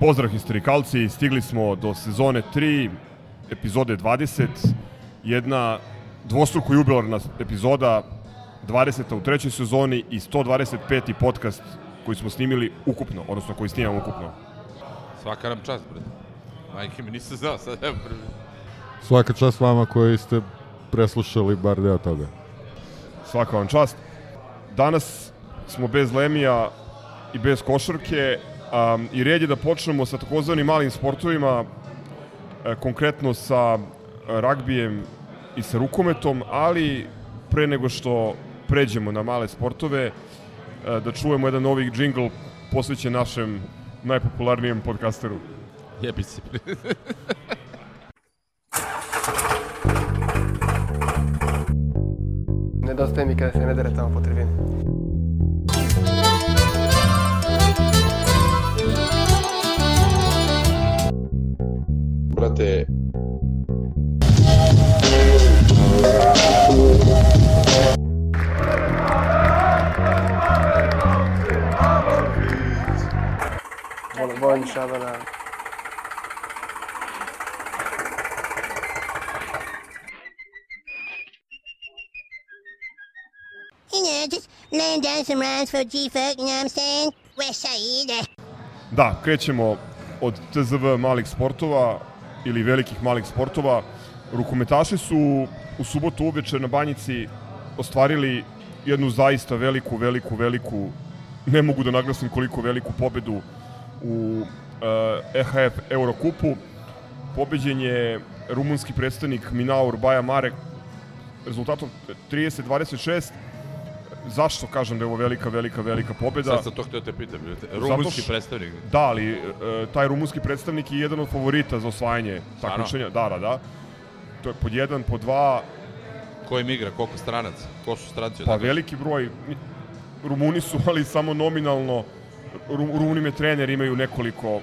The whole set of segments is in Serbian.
Pozdrav historikalci, stigli smo do sezone 3, epizode 20, jedna dvostruko jubilarna epizoda, 20. u trećoj sezoni i 125. podcast koji smo snimili ukupno, odnosno koji snimamo ukupno. Svaka nam čast, bre. Majke mi nisam znao, sad evo prvi. Svaka čast vama koji ste preslušali bar deo toga. Svaka vam čast. Danas smo bez Lemija i bez košarke um, i red je da počnemo sa takozvanim malim sportovima, e, konkretno sa ragbijem i sa rukometom, ali pre nego što pređemo na male sportove, e, da čujemo jedan novi džingl posvećen našem najpopularnijem podcasteru. Jebi se. Nedostaje mi kada se ne dere tamo po tribini. Volim Šabana. You know, just laying down some rhymes for G-Folk, you know what I'm saying? West Side. Da, krećemo od TZV malih sportova ili velikih malih sportova. Rukometaši su u subotu uveče na Banjici ostvarili jednu zaista veliku, veliku, veliku, ne mogu da naglasim koliko veliku pobedu u uh, EHF Eurokupu. Pobeđen je rumunski predstavnik Minaur Baja Marek rezultatom 30-26. Zašto kažem da je ovo velika, velika, velika pobeda? Sad sam to htio te pitam. Rumunski predstavnik. Da, ali e, taj rumunski predstavnik je jedan od favorita za osvajanje takmičenja. Da, da, da. To je pod jedan, pod dva, Ko im igra, koliko stranaca? Ko su stranci? pa veliki broj. Rumuni su, ali samo nominalno. Ru- Rumuni me trener imaju nekoliko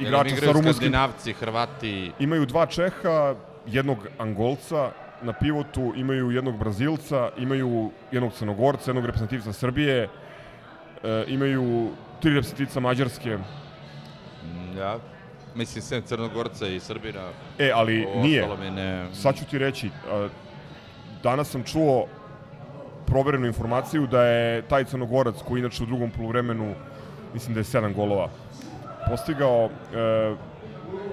igrača sa rumunskim... Skandinavci, Hrvati. Imaju dva Čeha, jednog Angolca na pivotu, imaju jednog Brazilca, imaju jednog Crnogorca, jednog reprezentativca Srbije, e, imaju tri reprezentativca Mađarske. Mm, Ja. Mislim, sem Crnogorca i Srbina. E, ali o nije. ne... Sad ću ti reći, a, danas sam čuo proverenu informaciju da je taj Crnogorac koji inače u drugom poluvremenu mislim da je sedam golova postigao e,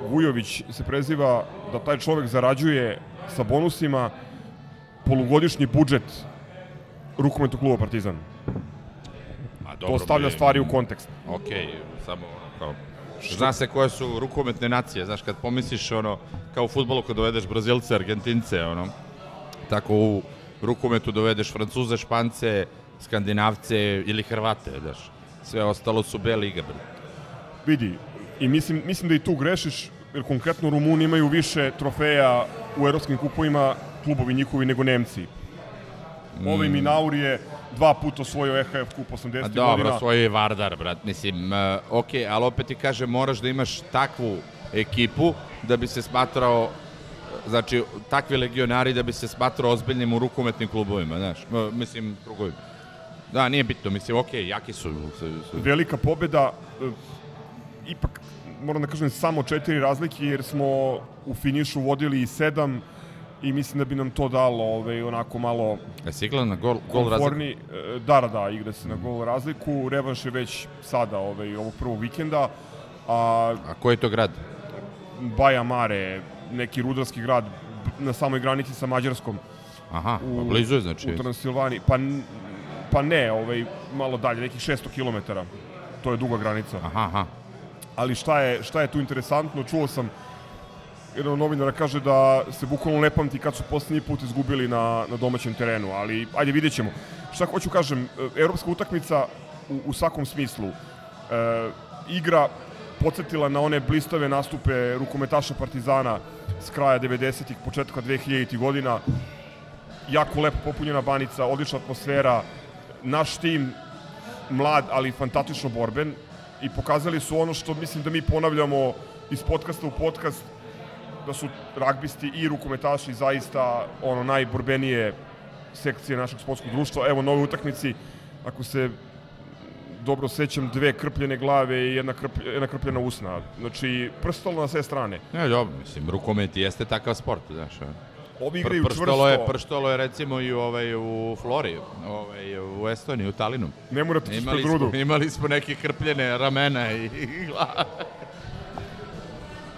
Vujović se preziva da taj čovek zarađuje sa bonusima polugodišnji budžet rukometnog kluba Partizan. Ma, To stavlja stvari u kontekst. Okej, samo kao... Zna se koje su rukometne nacije, znaš, kad pomisliš ono, kao u futbolu kad dovedeš Brazilce, Argentince, ono, tako u rukometu dovedeš Francuze, Špance, Skandinavce ili Hrvate, znaš. Sve ostalo su B liga, bre. Vidi, i mislim, mislim da i tu grešiš, jer konkretno Rumuni imaju više trofeja u evropskim kupovima, klubovi njihovi, nego Nemci. Ovaj Minaur je dva puta osvojio EHF kup 80. A dobro, godina. svoj je Vardar, brat, mislim, uh, ok, ali opet ti kažem, moraš da imaš takvu ekipu da bi se smatrao, znači, takvi legionari da bi se smatrao ozbiljnim u rukometnim klubovima, znaš, mislim, krugovima. Da, nije bitno, mislim, ok, jaki su. su, su. Velika pobeda, e, ipak, moram da kažem, samo četiri razlike, jer smo u finišu vodili i sedam i mislim da bi nam to dalo ovaj, onako malo Jesi igrala na gol, gol razliku? E, Da, da, da, igra se na gol razliku. Revanš je već sada, ovaj, ovog prvog vikenda. A A koji je to grad? Baja Mare, neki rudarski grad na samoj granici sa Mađarskom Aha, U- pa blizu je, znači. u Transilvaniji. Pa, pa ne, ovaj, malo dalje, nekih 600 km. To je duga granica. Aha, aha. Ali šta je, šta je tu interesantno? Čuo sam jedan od novinara kaže da se bukvalno ne pamti kad su poslednji put izgubili na, na domaćem terenu, ali ajde vidjet ćemo. Šta hoću kažem, e, evropska utakmica u, u svakom smislu. igra podsjetila na one blistave nastupe rukometaša Partizana s kraja 90-ih, početka 2000-ih godina. Jako lepo popunjena banica, odlična atmosfera. Naš tim mlad, ali fantastično borben i pokazali su ono što mislim da mi ponavljamo iz podcasta u podcast da su ragbisti i rukometaši zaista ono najborbenije sekcije našeg sportskog društva. Evo nove utakmici, ako se dobro sećam, dve krpljene glave i jedna, krp, jedna krpljena usna. Znači, prstalo na sve strane. Ne, dobro, mislim, rukomet jeste takav sport, znaš. Ovi Pr igraju prštalo čvrsto. je, prštalo je recimo i ovaj, u Flori, ovaj, u Estoniji, u Talinu. Ne morate ispred grudu. smo, imali smo neke krpljene ramena i, i glave.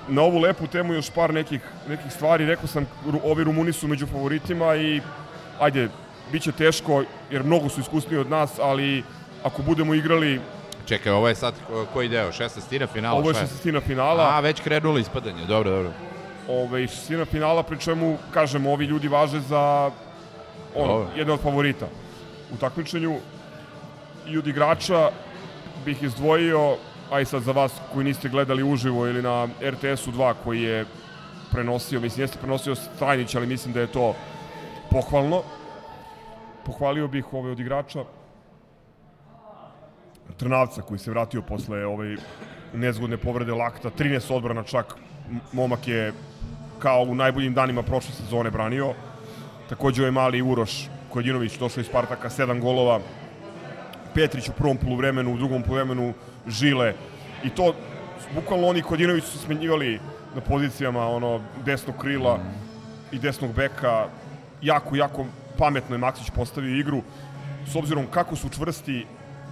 Na ovu lepu temu još par nekih, nekih stvari. Rekao sam, ovi Rumuni su među favoritima i ajde, bit će teško jer mnogo su iskusniji od nas, ali ako budemo igrali, Čekaj, ovo je sad ko- koji deo? 16. finala? ovo je šta šestina finala, A, već krenulo ispadanje, dobro, dobro. ovaj, šestina finala, pri čemu, kažem, ovi ljudi važe za Dobro. jedne od favorita u takmičenju. I od igrača bih izdvojio, a i sad za vas koji niste gledali uživo ili na RTS-u 2 koji je prenosio, mislim jeste prenosio Strajnić, ali mislim da je to pohvalno. Pohvalio bih ove od igrača Trnavca koji se vratio posle ove nezgodne povrede lakta, 13 odbrana čak, momak je kao u najboljim danima prošle sezone branio. Takođe ovaj mali Uroš Kojdinović došao iz Spartaka, 7 golova. Petrić u prvom poluvremenu, u drugom poluvremenu Žile. I to, bukvalno oni Kodinović su smenjivali na pozicijama ono, desnog krila i desnog beka. Jako, jako pametno je Maksić postavio igru. S obzirom kako su čvrsti,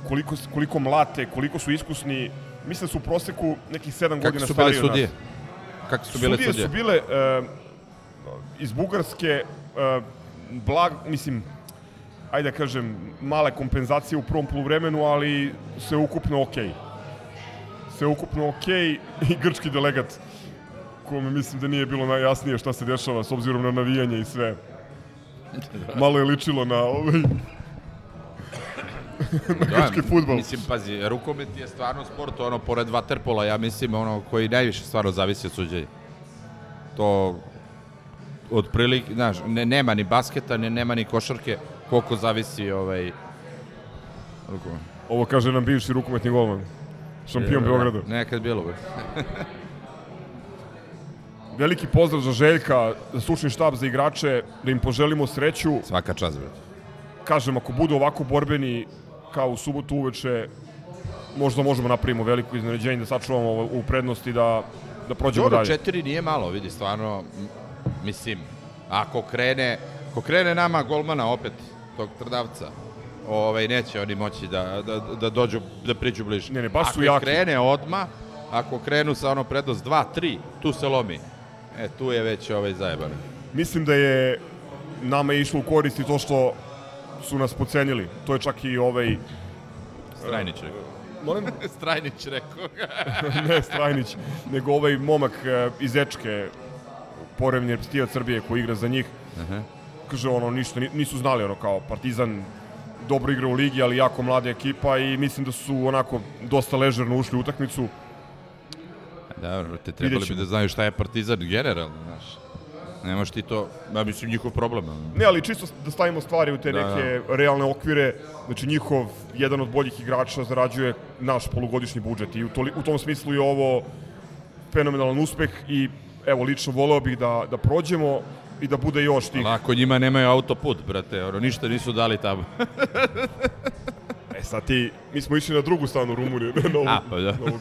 koliko, koliko mlate, koliko su iskusni, mislim da su u proseku nekih 7 Kako godina stariji od nas. sudije? Kako su bile sudije? sudije? su bile uh, iz Bugarske, uh, blag, mislim, ajde da kažem, male kompenzacije u prvom poluvremenu, ali sve ukupno okej. Sve ukupno okej i grčki delegat kome mislim da nije bilo najjasnije šta se dešava s obzirom na navijanje i sve. Malo je ličilo na ovaj na grčki futbol. Mislim, pazi, rukomet je stvarno sport, ono, pored vaterpola, ja mislim, ono, koji najviše stvarno zavisi od suđenja. To, otprilike, znaš, ne, nema ni basketa, ne, nema ni košarke, koliko zavisi, ovaj, rukomet. Ovo kaže nam bivši rukometni golman. Šampion Beograda. Nekad bilo, bre. Veliki pozdrav za Željka, za stručni štab za igrače, da im poželimo sreću. Svaka čast, bre. Kažem, ako budu ovako borbeni kao u subotu uveče, možda možemo napravimo veliko iznenađenje da sačuvamo u prednosti da, da prođemo Dobro, dalje. četiri nije malo, vidi, stvarno, mislim, ako krene, ako krene nama golmana opet, tog trdavca, ovaj, neće oni moći da, da, da dođu, da priđu bliže. Ne, ne, baš su ako jaki. krene odma, ako krenu sa ono prednost 2, 3, tu se lomi. E, tu je već ovaj zajebano. Mislim da je nama išlo u korist i to što su nas pocenili. To je čak i ovaj... Strajnić rekao. Molim? Strajnić rekao. ne Strajnić, nego ovaj momak e, iz Ečke, porevni reprezentativac Srbije koji igra za njih. Aha. Kaže ono, ništa, ni- nisu znali ono kao Partizan dobro igra u ligi, ali jako mlada ekipa i mislim da su onako dosta ležerno ušli u utakmicu. Dobro, te trebali bi da znaju šta je Partizan generalno, znaš. Nemaš ti to, ja mislim, njihov problem. Ne, ali čisto da stavimo stvari u te Da, neke realne okvire. Znači njihov, jedan od boljih igrača zarađuje naš polugodišnji budžet i u, toli, u tom smislu je ovo fenomenalan uspeh i evo, lično voleo bih da, da prođemo i da bude još tih. Ali ako njima nemaju autoput, brate, ono, ništa nisu dali tamo. E sad ti, mi smo išli na drugu stranu Rumunije, na ovu. A, pa da. na ovu.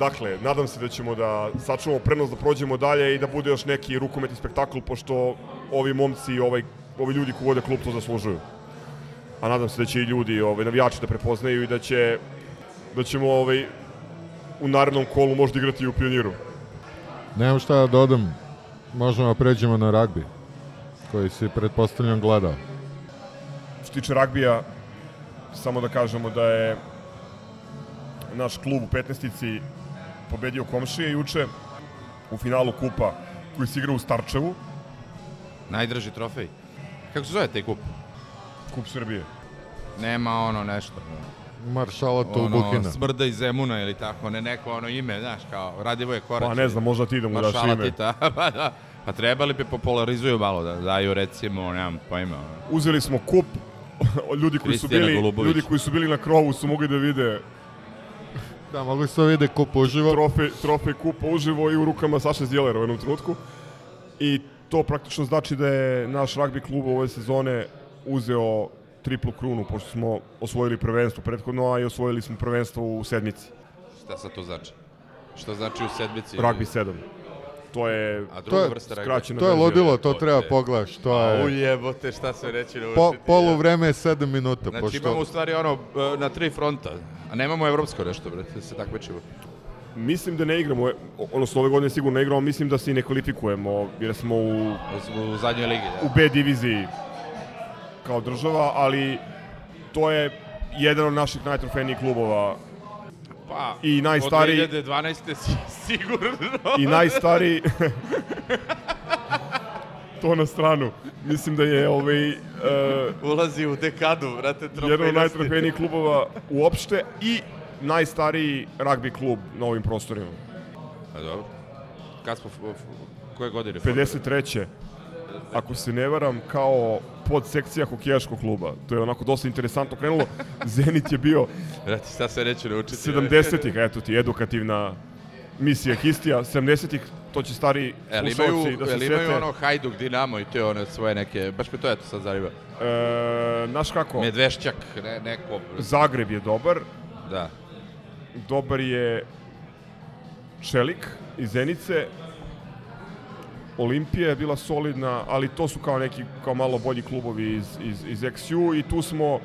Dakle, nadam se da ćemo da sačuvamo prenos, da prođemo dalje i da bude još neki rukometni spektakl, pošto ovi momci i ovaj, ovi ljudi koji vode klub to zaslužuju. A nadam se da će i ljudi, ovaj, navijači da prepoznaju i da će da ćemo ovaj, u narednom kolu možda igrati i u pioniru. Nemam šta da dodam, možemo da pređemo na ragbi, koji si pretpostavljam gledao. Što se tiče ragbija, samo da kažemo da je naš klub u 15-ici pobedio komšije juče u finalu kupa koji se igra u Starčevu, Najdraži trofej. Kako se zove taj kup? kup Srbije. Nema ono nešto. Maršala ono, Tulbuhina. Smrda iz Zemuna ili tako, ne neko ono ime, znaš, kao Radivoje Korać. Pa ne znam, možda ti da mu daš Maršala ime. Tita, pa da. Pa trebali bi popularizuju malo, da daju recimo, nemam pojma. Uzeli smo kup, ljudi koji su bili, Golubović. ljudi koji su bili na krovu su mogli da vide Da, mogli su vide kup uživo. trofej, trofej kupa uživo i u rukama Saše Zdjelera u jednom trenutku. I to praktično znači da je naš ragbi klub ove sezone uzeo triplu krunu, pošto smo osvojili prvenstvo prethodno, a i osvojili smo prvenstvo u sedmici. Šta sad to znači? Šta znači u sedmici? Rugby 7. To je A druga To je vrsta rugby? skraćena To je ludilo, to treba pogledaš. To A je... ujebote, šta se reći Po, naučiti? polu vreme je 7 minuta. Znači pošto... imamo u stvari ono e, na tri fronta, a nemamo evropsko nešto, brate, da se takmičimo. Mislim da ne igramo, odnosno ove godine sigurno ne igramo, mislim da se i ne kvalifikujemo, jer smo u, U, u zadnjoj ligi, u da. B diviziji kao država, ali to je jedan od naših najtrofejnijih klubova Pa, i najstariji- Od 2012. si, sigurno. i najstariji to na stranu. Mislim da je ovaj, uh, Ulazi u dekadu, brate, jedan od trofejnosti. najtrofejnijih klubova uopšte i najstariji ragbi klub na ovim prostorima. A dobro. Kad smo, koje godine? 53. Ako se ne varam, kao podsekcija hokejaškog kluba. To je onako dosta interesantno krenulo. Zenit je bio Brate, šta se neće naučiti? 70-ih, eto ti, edukativna misija Histija. 70-ih, to će stari Jel imaju, da se jel imaju ono Hajduk, Dinamo i te one svoje neke, baš me to eto sad zanima. E, znaš kako, Medvešćak, ne, neko, Zagreb je dobar, da. dobar je Čelik iz Zenice, Olimpija je bila solidna, ali to su kao neki kao malo bolji klubovi iz, iz, iz XU i tu smo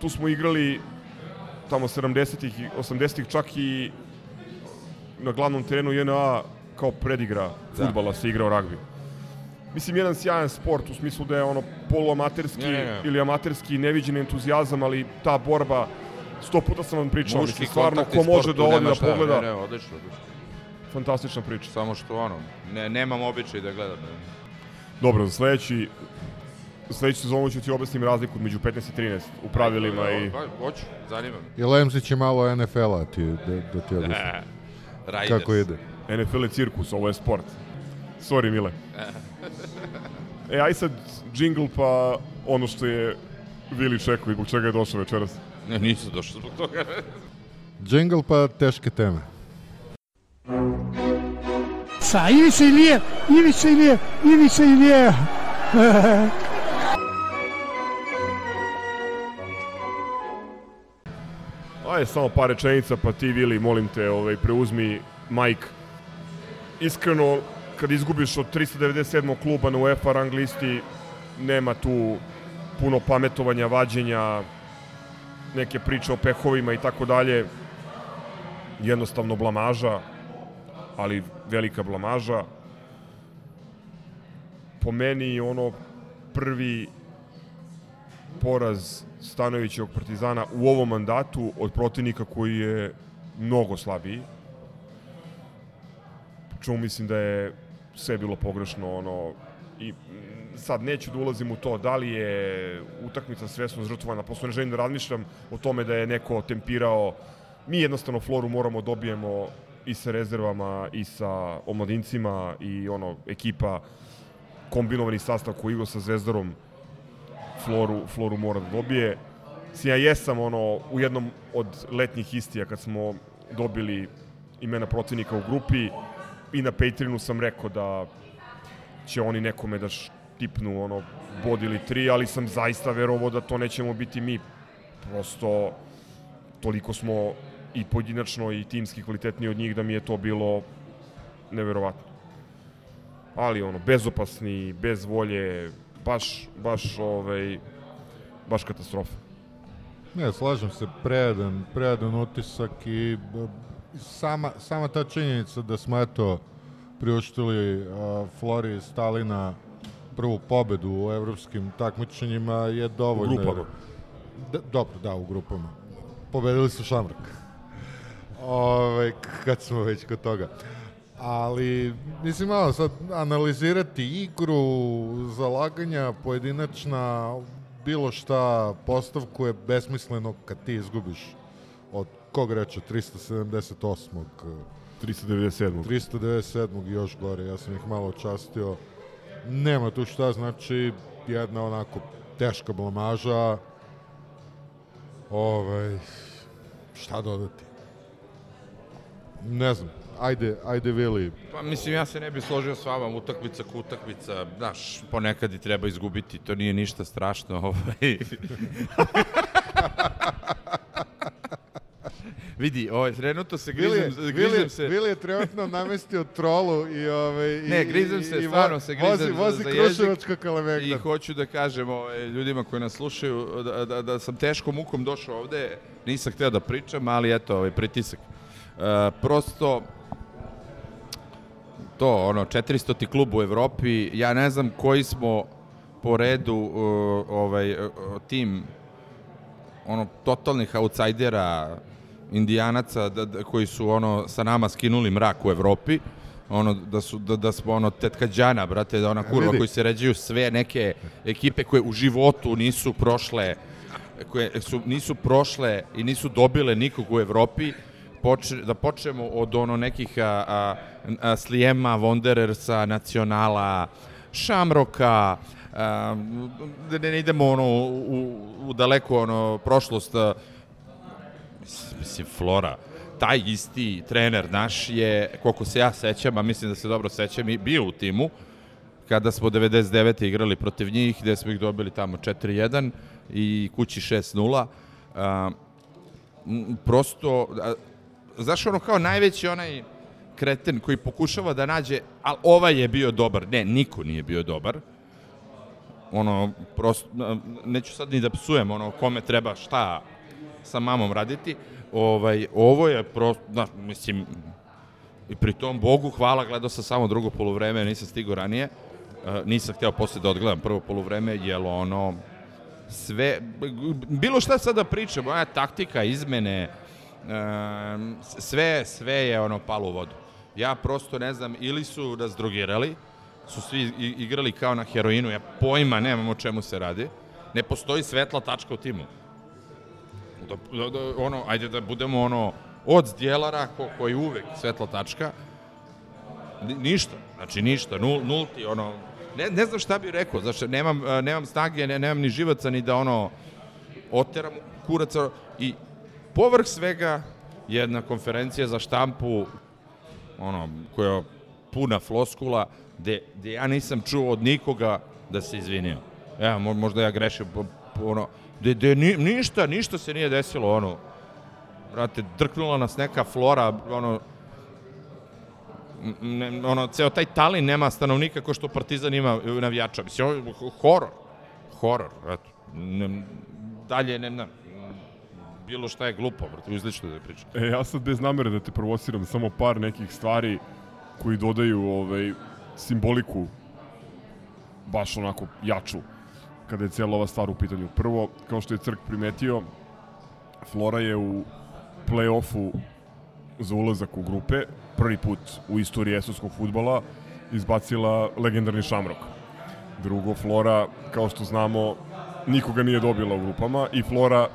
tu smo igrali tamo 70-ih i 80-ih čak i na glavnom terenu JNA kao predigra Da. futbala se igrao ragbi. Mislim, jedan sjajan sport u smislu da je ono poluamaterski Ne, ne, ne. ili amaterski neviđen entuzijazam, ali ta borba, sto puta sam vam pričao, Muški mislim, stvarno, ko može da ode nema da pogleda, Ne, ne, odlično, odlično. Fantastična priča. Samo što ono, ne, nemam običaj da gledam. Ne. Dobro, za sledeći, sledeću sezonu ću ti objasnim razliku među 15 i 13 u pravilima i... Pa, hoću, zanima me. I Lemzić je malo NFL-a ti, da, da ti objasnim. E, Raiders. Kako ide? NFL je cirkus, ovo je sport. Sorry, Mile. E, aj sad jingle pa ono što je Vili čekao i zbog čega je došao večeras. Ne, nisu došli zbog toga. Džingl pa teške teme. Sa Ivica Ilije, Ivica Ilije, Ivica Ilije. Ajde, samo par rečenica, pa ti, Vili, molim te, ovaj, preuzmi Mike. Iskreno, kad izgubiš od 397. kluba na UEFA rang listi, nema tu puno pametovanja, vađenja, neke priče o pehovima i tako dalje. Jednostavno blamaža, ali velika blamaža. Po meni ono prvi poraz Stanovićevog Partizana u ovom mandatu od protivnika koji je mnogo slabiji. Čemu mislim da je sve bilo pogrešno ono i sad neću da ulazim u to da li je utakmica svesno žrtvovana, prosto ne želim da razmišljam o tome da je neko tempirao mi jednostavno floru moramo dobijemo i sa rezervama i sa omladincima i ono ekipa kombinovani sastav koji igra sa Zvezdarom Floru, Floru mora da dobije. Mislim, ja jesam ono, u jednom od letnjih istija kad smo dobili imena protivnika u grupi i na Patreonu sam rekao da će oni nekome da štipnu ono, bod ili tri, ali sam zaista verovao da to nećemo biti mi. Prosto toliko smo i pojedinačno i timski kvalitetniji od njih da mi je to bilo neverovatno. Ali ono, bezopasni, bez volje, baš, baš, ovaj, baš katastrofa. Ne, slažem se, prejadan, prejadan utisak i sama, sama ta činjenica da smo eto priuštili a, Flori Stalina prvu pobedu u evropskim takmičenjima je dovoljno. U grupama. Da, dobro, da, u grupama. Pobedili su Šamrak. Ove, kad smo već kod toga. Ali, mislim, malo sad analizirati igru, zalaganja, pojedinačna, bilo šta postavku je besmisleno kad ti izgubiš od kog reče 378. 397. 397. i još gore, ja sam ih malo častio. Nema tu šta, znači jedna onako teška blamaža. Ovaj, šta dodati? Ne znam, ajde, ajde Vili. Pa mislim, ja se ne bih složio s vama, utakmica ko utakmica, znaš, ponekad i treba izgubiti, to nije ništa strašno, ovaj. Vidi, ovaj, trenutno se Vili, grizem, je- grizem Vili, se... Vili je trenutno namestio trolu i ovaj i Ne, grizem se, i, i stvarno se grizem vozi, vozi za kruševačka I kalemegdan. hoću da kažem ovaj, ljudima koji nas slušaju da, da, da sam teškom mukom došao ovde, nisam hteo da pričam, ali eto, ovaj, pritisak. E, prosto, to, ono, 400 ti klub u Evropi, ja ne znam koji smo po redu uh, ovaj, uh, tim ono, totalnih outsidera, indijanaca da, da, koji su ono sa nama skinuli mrak u Evropi ono da su da, da smo ono tetka Đana brate da ona kurva koji se ređaju sve neke ekipe koje u životu nisu prošle koje su nisu prošle i nisu dobile nikog u Evropi poče, da počnemo od ono nekih a, a, a, Slijema, Wanderersa, Nacionala, Šamroka, a, da ne idemo ono u, u daleko ono prošlost a, mislim, Flora, taj isti trener naš je, koliko se ja sećam, a mislim da se dobro sećam, i bio u timu, kada smo 99. igrali protiv njih, gde smo ih dobili tamo 4-1 i kući 6-0. A, m, prosto, znaš ono kao najveći onaj kreten koji pokušava da nađe, ali ovaj je bio dobar. Ne, niko nije bio dobar. Ono, prosto, a, neću sad ni da psujem ono kome treba šta sa mamom raditi. Ovaj, ovo je prosto, da, mislim, i pri tom Bogu hvala, gledao sam samo drugo polovreme, nisam stigao ranije. Uh, nisam hteo posle da odgledam prvo polovreme, jer ono, sve, bilo šta sad da pričam, moja taktika, izmene, sve, sve je ono palo u vodu. Ja prosto ne znam, ili su nas drogirali, su svi igrali kao na heroinu, ja pojma nemam o čemu se radi, ne postoji svetla tačka u timu. Da, da, da, ono, ajde da budemo ono, od zdjelara ko, koji uvek svetla tačka, Ni- ništa, znači ništa, nul, nulti, ono, ne, ne znam šta bih rekao, znači nemam, nemam snage, ne, nemam ni živaca ni da ono, oteram kuraca i povrh svega jedna konferencija za štampu ono, koja je puna floskula gde, gde ja nisam čuo od nikoga da se izvinio. Mo- možda ja grešim, ono, gde, gde ni, ništa, ništa se nije desilo, ono, brate, drknula nas neka flora, ono, ne, ono, ceo taj Talin nema stanovnika ko što Partizan ima navijača. Mislim, ovo je horor. Horor, eto. Ne, dalje, ne, ne, bilo šta je glupo, brate, izlično da pričam. E, ja sad bez namere da te provociram, samo par nekih stvari koji dodaju ovaj, simboliku baš onako jaču kada je cijela ova stvar u pitanju. Prvo, kao što je Crk primetio, Flora je u play-offu za ulazak u grupe prvi put u istoriji esovskog futbola izbacila legendarni Šamrok. Drugo, Flora, kao što znamo, nikoga nije dobila u grupama i Flora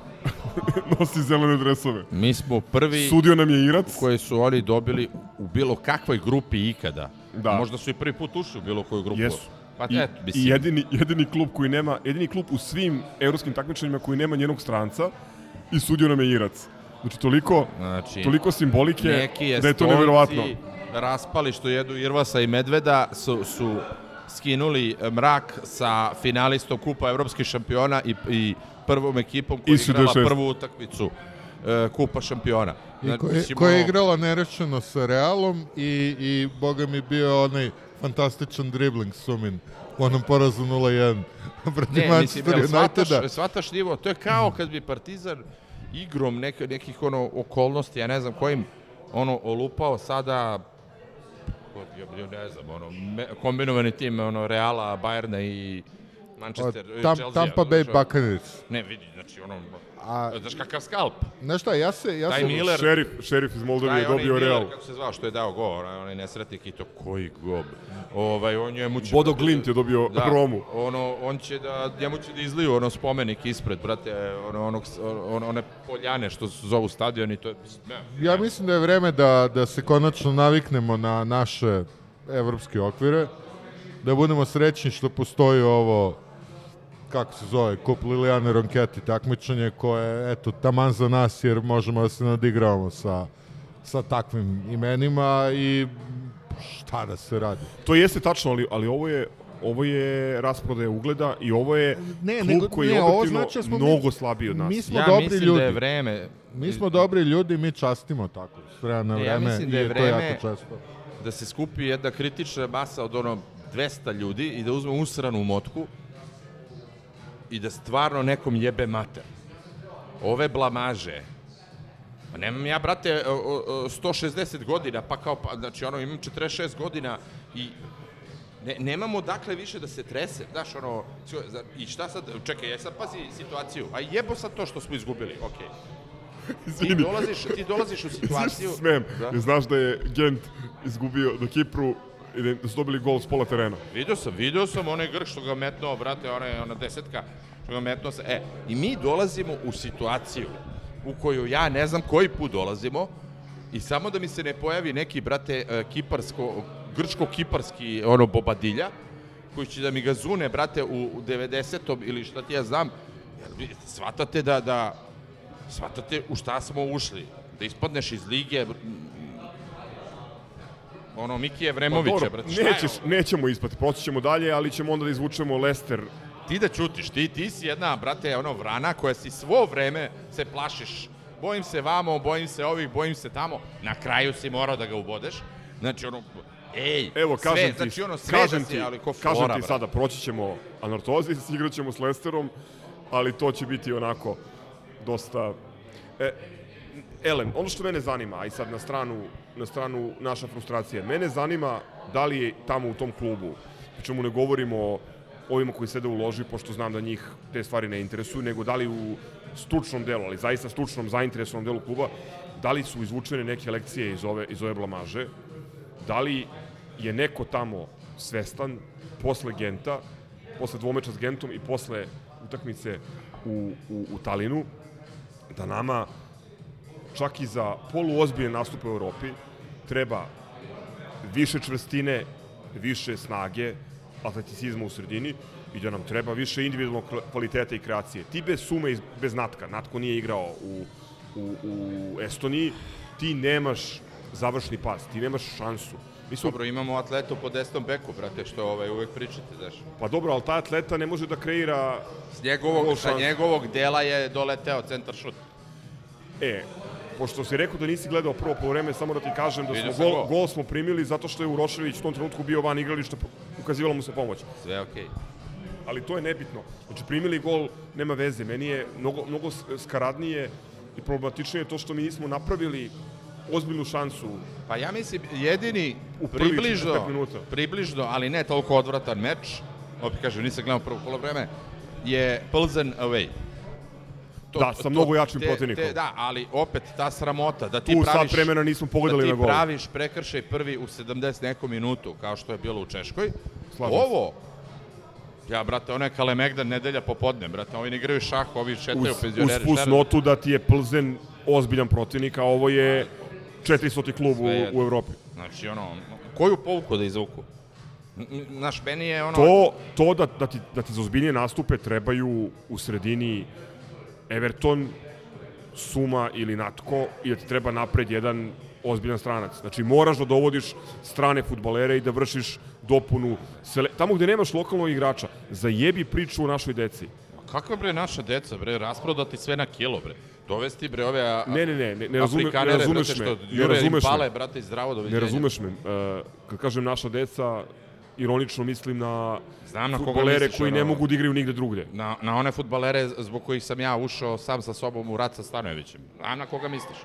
nosi zelene dresove. Mi smo prvi Sudio nam je Irac. koje su oni dobili u bilo kakvoj grupi ikada. Da. Možda su i prvi put ušli u bilo koju grupu. Jesu. Pa I, eto, mislim. I jedini, jedini klub koji nema, jedini klub u svim evropskim takmičenjima koji nema njenog stranca i sudio nam je Irac. Znači toliko, Znači, toliko simbolike neki da je to neverovatno. raspali što jedu Irvasa i Medveda su, su skinuli mrak sa finalistom Kupa evropskih šampiona i, i prvom ekipom koja je igrala D6. prvu utakmicu e, Kupa šampiona. Znači, koje, mislim, koja je igrala nerešeno sa Realom i, i boga mi bio onaj fantastičan dribling Sumin u onom porazu 0-1 protiv Ne, mislim, Manchester Uniteda. shvataš nivo, to je kao kad bi Partizan igrom neke, nekih ono okolnosti, ja ne znam kojim, ono, olupao sada kod, ja, ne znam, ono, kombinovani tim, ono, Reala, Bajerna i Manchester, e, Tam, Chelsea, Tampa Bay znaš, Buccaneers. Ne, vidi, znači ono, A, znaš kakav skalp. znaš šta, ja se... Ja Taj se Miller- Šerif, šerif iz Moldavije je Taj dobio Miller, Real. Kako se zvao, što je dao go, onaj, onaj nesretnik i to koji gob. Ovaj, on njemu će... Bodo Glint je dobio da, Romu. Ono, on će da, njemu će da izliju ono spomenik ispred, brate, ono, onog, ono, one poljane što se zovu stadion i to je... Ne, Ja mislim da je vreme da, da se konačno naviknemo na naše evropske okvire, da budemo srećni što postoji ovo kako se zove, kup Lilijane Ronketi takmičenje koje, eto, taman za nas jer možemo da se nadigravamo sa, sa takvim imenima i šta da se radi. To jeste tačno, ali, ali ovo je ovo je rasprodaja ugleda i ovo je Ne, klub nego- koji ne, je objektivno znači da smo mi- mnogo slabiji od nas. Mi smo ja dobri mislim ljudi. da je vreme... Mi smo dobri ljudi, mi častimo tako, s vremena na Ne, ja vreme mislim da je vreme- jako često. da se skupi jedna kritična masa od ono 200 ljudi i da uzme usranu motku i da stvarno nekom jebe mater. Ove blamaže, Pa nemam ja, brate, o, o, o, 160 godina, pa kao, pa, znači, ono, imam 46 godina i ne, nemamo dakle više da se trese, znaš, ono, i šta sad, čekaj, ja sad pazi situaciju, a jebo sad to što smo izgubili, okej. Ti Izvini. dolaziš, ti dolaziš u situaciju... Smem, Da. znaš da je Gent izgubio na Kipru da su dobili gol s pola terena. Vidio sam, vidio sam onaj Grk što ga metnuo, brate, onaj, ona desetka, što ga metnuo se. E, i mi dolazimo u situaciju u koju ja ne znam koji put dolazimo i samo da mi se ne pojavi neki, brate, e, kiparsko, grčko-kiparski, ono, bobadilja, koji će da mi ga zune, brate, u, u 90. ili šta ti ja znam, jer vi shvatate da, da, shvatate u šta smo ušli, da ispadneš iz lige, ono, Mikije Vremovića, Pa brate, nećeš, nećemo ispati, proći ćemo dalje, ali ćemo onda da izvučemo Lester. ti da ćutiš, ti, ti si jedna, brate, ono, vrana koja si svo vreme se plašiš. Bojim se vamo, bojim se ovih, bojim se tamo. Na kraju si morao da ga ubodeš. Znači, ono, ej, Evo, kažem sve, ti, znači, ono, sve kažem da si, ti, ali ko kažem flora, ti brate. sada, proći ćemo Anortozis, igrat ćemo s Lesterom, ali to će biti onako dosta... E, Elen, ono što mene zanima, a i sad na stranu, na stranu naša frustracija, mene zanima da li je tamo u tom klubu, pri čemu ne govorimo o ovima koji sede u loži, pošto znam da njih te stvari ne interesuju, nego da li u stručnom delu, ali zaista stručnom, zainteresovanom delu kluba, da li su izvučene neke lekcije iz ove, iz ove blamaže, da li je neko tamo svestan posle Genta, posle dvomeča s Gentom i posle utakmice u, u, u Talinu, da nama čak i za poluozbiljne nastupe u Europi treba više čvrstine, više snage, atleticizma u sredini i da nam treba više individualnog kvaliteta i kreacije. Ti bez sume i bez Natka, Natko nije igrao u, u, u Estoniji, ti nemaš završni pas, ti nemaš šansu. Mi smo, Dobro, imamo atletu po desnom beku, brate, što ovaj, uvek pričate, znaš. pa dobro, ali taj atleta ne može da kreira S njegovog, sa njegovog dela je doleteo centar šut. E, pošto si rekao da nisi gledao prvo polovreme, samo da ti kažem da Vidio smo sam gol, gol. smo primili zato što je Urošević u tom trenutku bio van igrališta, ukazivala mu se pomoć. Sve okej. Ali to je nebitno. Znači, primili gol, nema veze. Meni je mnogo, mnogo skaradnije i problematičnije to što mi nismo napravili ozbiljnu šansu. Pa ja mislim, jedini U približno, 45 minuta. približno, ali ne toliko odvratan meč, opet kažem, nisam gledao prvo polovreme, je Plzen away. To, Da, sa mnogo jačim te- protivnikom. Te, da, ali opet ta sramota da ti Tu praviš... sat vremena nismo pogledali da na ti gol. praviš prekršaj prvi u 70 nekom minutu, kao što je bilo u Češkoj. Slažem. Ovo, ja, brate, ono je Kalemegdan nedelja popodne, brate, ovi ne igraju šah, ovi Uz, šetaju uz penzioneri. šta- notu da ti je Plzen ozbiljan protivnik, a ovo je 400. klub u, u Evropi. Znači, ono, koju pouku da izvuku? N- n- Znaš, meni je ono... To, to da, da, ti, da ti za ozbiljnije nastupe trebaju u sredini Everton, Suma ili Natko i da ti treba napred jedan ozbiljan stranac. Znači moraš da dovodiš strane futbalere i da vršiš dopunu. Sele... Tamo gde nemaš lokalnog igrača, zajebi priču o našoj deci. Kakva bre naša deca, bre, rasprodati sve na kilo, bre. Dovesti, bre, ove a, Ne, ne, ne, ne, ne, razume, ne razumeš brate, me. što Ne razumeš me. brate, i zdravo doviđenja. Ne razumeš me. Uh, kad kažem naša deca, ironično mislim na Znam na koga futbolere misliš, koji ne mogu da igraju nigde drugde. Na, na one futbalere zbog kojih sam ja ušao sam sa sobom u rat sa Stanojevićem. Znam na koga misliš.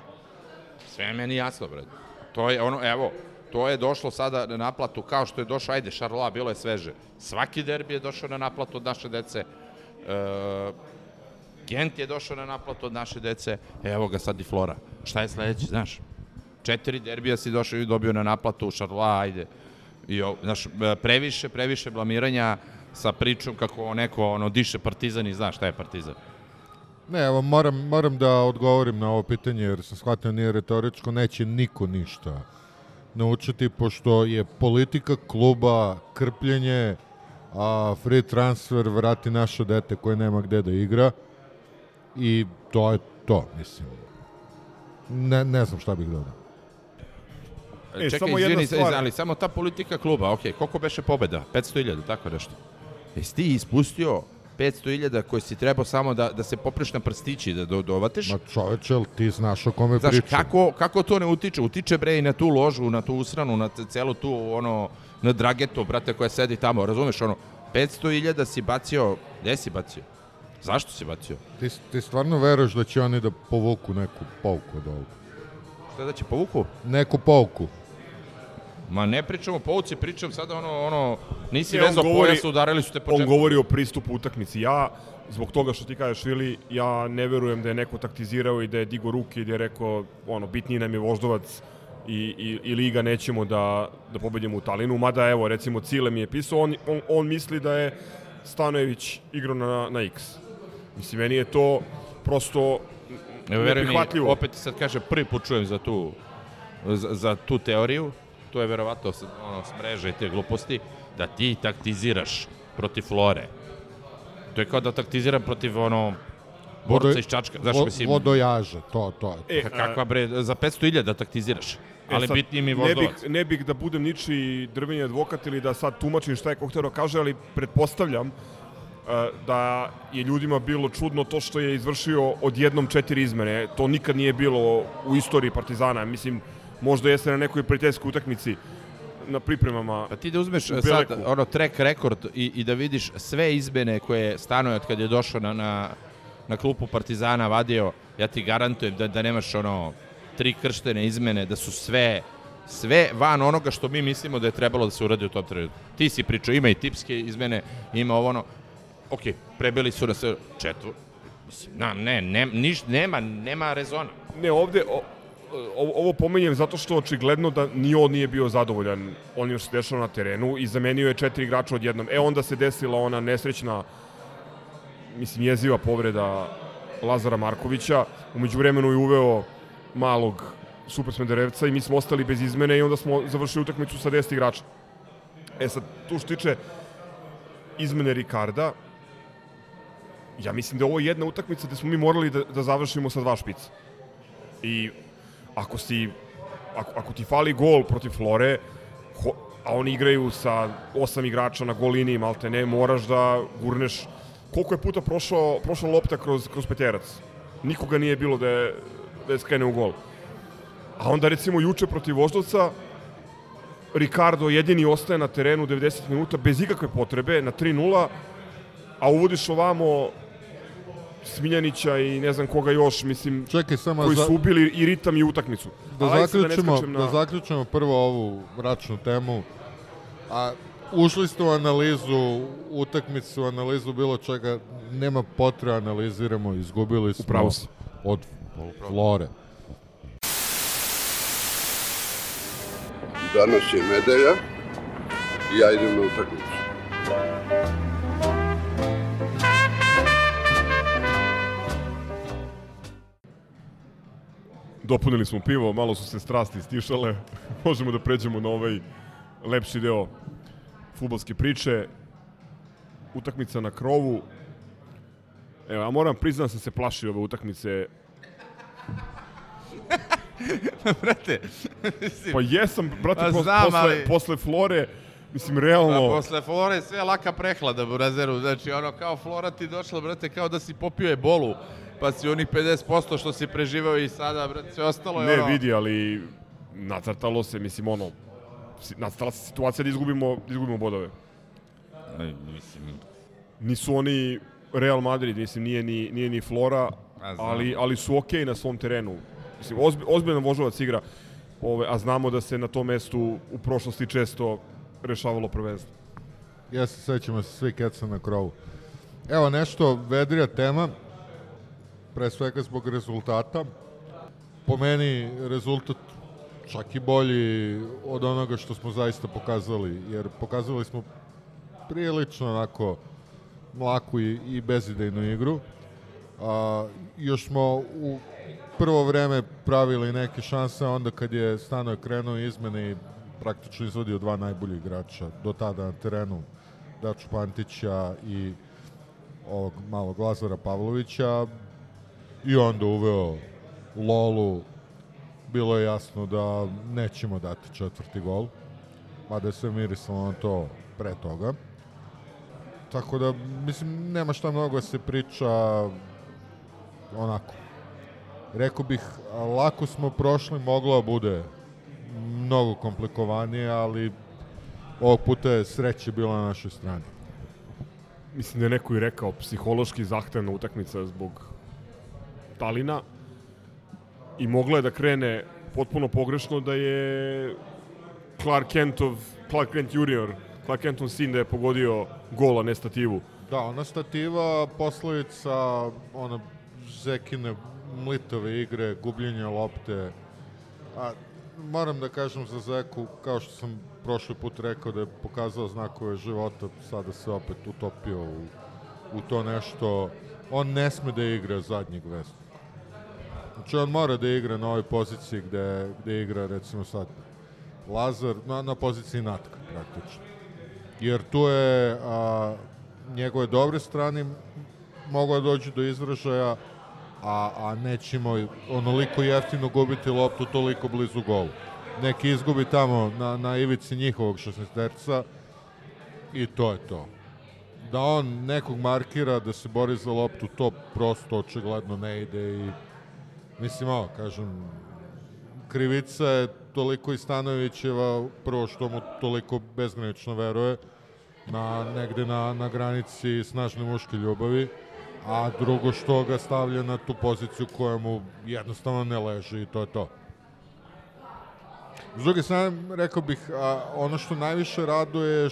Sve je meni jasno, bre. To je ono, evo, to je došlo sada na naplatu kao što je došao, ajde, Šarloa, bilo je sveže. Svaki derbi je došao na naplatu od naše dece. E, Gent je došao na naplatu od naše dece. Evo ga sad i Flora. Šta je sledeći, znaš? Četiri derbija si došao i dobio na naplatu, Šarloa, ajde. I, znaš, e, previše, previše blamiranja sa pričom kako neko ono diše partizan i znaš šta je partizan. Ne, evo, moram, moram da odgovorim na ovo pitanje, jer sam shvatio nije retoričko, neće niko ništa naučiti, pošto je politika kluba krpljenje, a free transfer vrati naše dete koje nema gde da igra i to je to, mislim. Ne, ne znam šta bih dodao. E, Čekaj, samo izvini, jedna stvar. ali samo ta politika kluba, ok, koliko beše pobeda? 500.000, tako nešto. Jesi ti ispustio 500.000 koje si trebao samo da, da se popriš na prstići, da do, dovatiš? Ma čoveče, ti znaš o kome Znaš, pričam? kako, kako to ne utiče? Utiče, bre, i na tu ložu, na tu usranu, na c- celu tu, ono, na dragetu, brate, koja sedi tamo, razumeš, ono, 500.000 si bacio, gde si bacio? Zašto si bacio? Ti, ti stvarno veruješ da će oni da povuku neku pouku od ovoga? Šta da će povuku? Neku pouku. Ma ne pričamo o povuci, pričam sada ono, ono, nisi Ne, vezao govori- pojas, udarili su te po On govori o pristupu utakmici. Ja, zbog toga što ti kažeš, Vili, ja ne verujem da je neko taktizirao i da je digo ruke i da je rekao, ono, bitniji nam je voždovac i, i, i liga nećemo da, da pobedimo u Talinu. Mada, evo, recimo, Cile mi je pisao, on, on, on misli da je Stanojević igrao na, na X. Mislim, meni je to prosto veruj mi, neprihvatljivo. opet sad kaže, prvi put čujem za tu, za, za tu teoriju, to je verovatno s- ono, s mreže i te gluposti, da ti taktiziraš protiv Flore. To je kao da taktiziram protiv ono, borca Vodo- iz Čačka. Znaš, vo- mislim, Vodojaže, to, to je. E, ka- kakva bre, za 500.000 da taktiziraš. Ali E sad, bitniji mi ne voždovac. bih, ne bih da budem ničiji drveni advokat ili da sad tumačim šta je ko htio da kaže, ali pretpostavljam e, da je ljudima bilo čudno to što je izvršio odjednom četiri izmene. To nikad nije bilo u istoriji Partizana. Mislim, možda jeste na nekoj prijateljskoj utakmici na pripremama. Pa ti da uzmeš sad ono track rekord i, i da vidiš sve izmene koje Stanoje od kad je došao na, na, na klupu Partizana vadio, ja ti garantujem da, da nemaš ono tri krštene izmene, da su sve sve van onoga što mi mislimo da je trebalo da se uradi u tom trenutku. Ti si pričao, ima i tipske izmene, ima ovo ono, ok, prebili su nas četvr, mislim, na, ne, ne, niš, nema, nema rezona. Ne, ovde, o, ovo, ovo pomenjem zato što očigledno da ni on nije bio zadovoljan onim što se dešava na terenu i zamenio je četiri igrača odjednom. E, onda se desila ona nesrećna, mislim, jeziva povreda Lazara Markovića. Umeđu vremenu je uveo malog Super Smederevca i mi smo ostali bez izmene i onda smo završili utakmicu sa 10 igrača. E sad, tu što tiče izmene Ricarda, ja mislim da je ovo jedna utakmica gde smo mi morali da, da završimo sa dva špica. I ako si ako, ako ti fali gol protiv Flore, ho, a oni igraju sa osam igrača na gol liniji, malte ne, moraš da gurneš koliko je puta prošao, prošla lopta kroz, kroz peterac. Nikoga nije bilo da je, da je skrene u gol. A onda recimo juče protiv Voždovca, Ricardo jedini ostaje na terenu 90 minuta bez ikakve potrebe na 3-0, a uvodiš ovamo Smiljanića i ne znam koga još, mislim, Čekaj, samo koji za, su ubili i ritam i utakmicu. da, Ali sad zaključimo, ne skačem da zaključimo prvo ovu račnu temu. A ušli ste u analizu utakmicu, u analizu bilo čega, nema potrebe analiziramo, izgubili smo Upravo si. od Flore. Danas je nedelja i ja idem na utakmicu. Dopunili smo pivo, malo su se strasti stišale. Možemo da pređemo na ovaj lepši deo futbolske priče. Utakmica na krovu. Evo, ja moram priznati da sam se plašio ove utakmice. Brate, Pa jesam, brate, Pa znam, posle, ali- posle Flore, mislim, Pa realno... posle Flore sve laka prehlada u razeru. Znači, ono, kao Flora ti došla, brate, kao da si popio ebolu. Pa si onih 50% što si preživao i sada, brate, sve ostalo je Ne, ono... vidi, ali nacrtalo se, mislim, ono, nacrtala se situacija da izgubimo, da izgubimo bodove. Aj, Mislim, Nisu oni Real Madrid, mislim, nije ni, nije ni Flora, ali, ali su okej na svom terenu. Mislim, ozbi, ozbiljan vožovac igra. ove, a znamo da se na tom mestu u prošlosti često rešavalo prvenstvo. Ja se sećamo se svi keca na krovu. Evo nešto vedrija tema, pre svega zbog rezultata. Po meni rezultat čak i bolji od onoga što smo zaista pokazali, jer pokazali smo prilično onako mlaku i, i bezidejnu igru. A, još smo u prvo vreme pravili neke šanse, onda kad je Stanoje krenuo izmene i praktično izvodio dva najbolji igrača do tada na terenu, Daču Pantića i ovog malog Lazara Pavlovića i onda uveo Lolu bilo je jasno da nećemo dati četvrti gol mada sve mirisalo na to pre toga. Tako da mislim nema šta mnogo da se priča onako. Rekao bih lako smo prošli moglo da bude mnogo komplikovanije ali ovog puta je sreće bila na našoj strani. Mislim da je neko i rekao, psihološki zahtevna utakmica zbog Talina i mogla je da krene potpuno pogrešno da je Clark Kentov, Clark Kent junior, Clark Kentov sin da je pogodio gola, ne stativu. Da, ona stativa posledica ona Zekine mlitove igre, gubljenja lopte. A moram da kažem za Zeku, kao što sam prošli put rekao da je pokazao znakove života, sada se opet utopio u, u to nešto. On ne sme da igra zadnjeg vesnika. Znači on mora da igra na ovoj poziciji gde, gde igra recimo sad Lazar, na, na poziciji natka praktično. Jer tu je a, njegove dobre strane mogu da dođu do izražaja, a, a nećemo onoliko jeftino gubiti loptu toliko blizu golu. Neki izgubi tamo na, na ivici njihovog 16 i to je to. Da on nekog markira, da se bori za loptu, to prosto očigledno ne ide i mislim, ovo, kažem, krivica je toliko i Stanovićeva, prvo što mu toliko bezgranično veruje, na, negde na, na granici snažne muške ljubavi, a drugo što ga stavlja na tu poziciju koja mu jednostavno ne leži i to je to. S druge strane, rekao bih, a, ono što najviše raduje je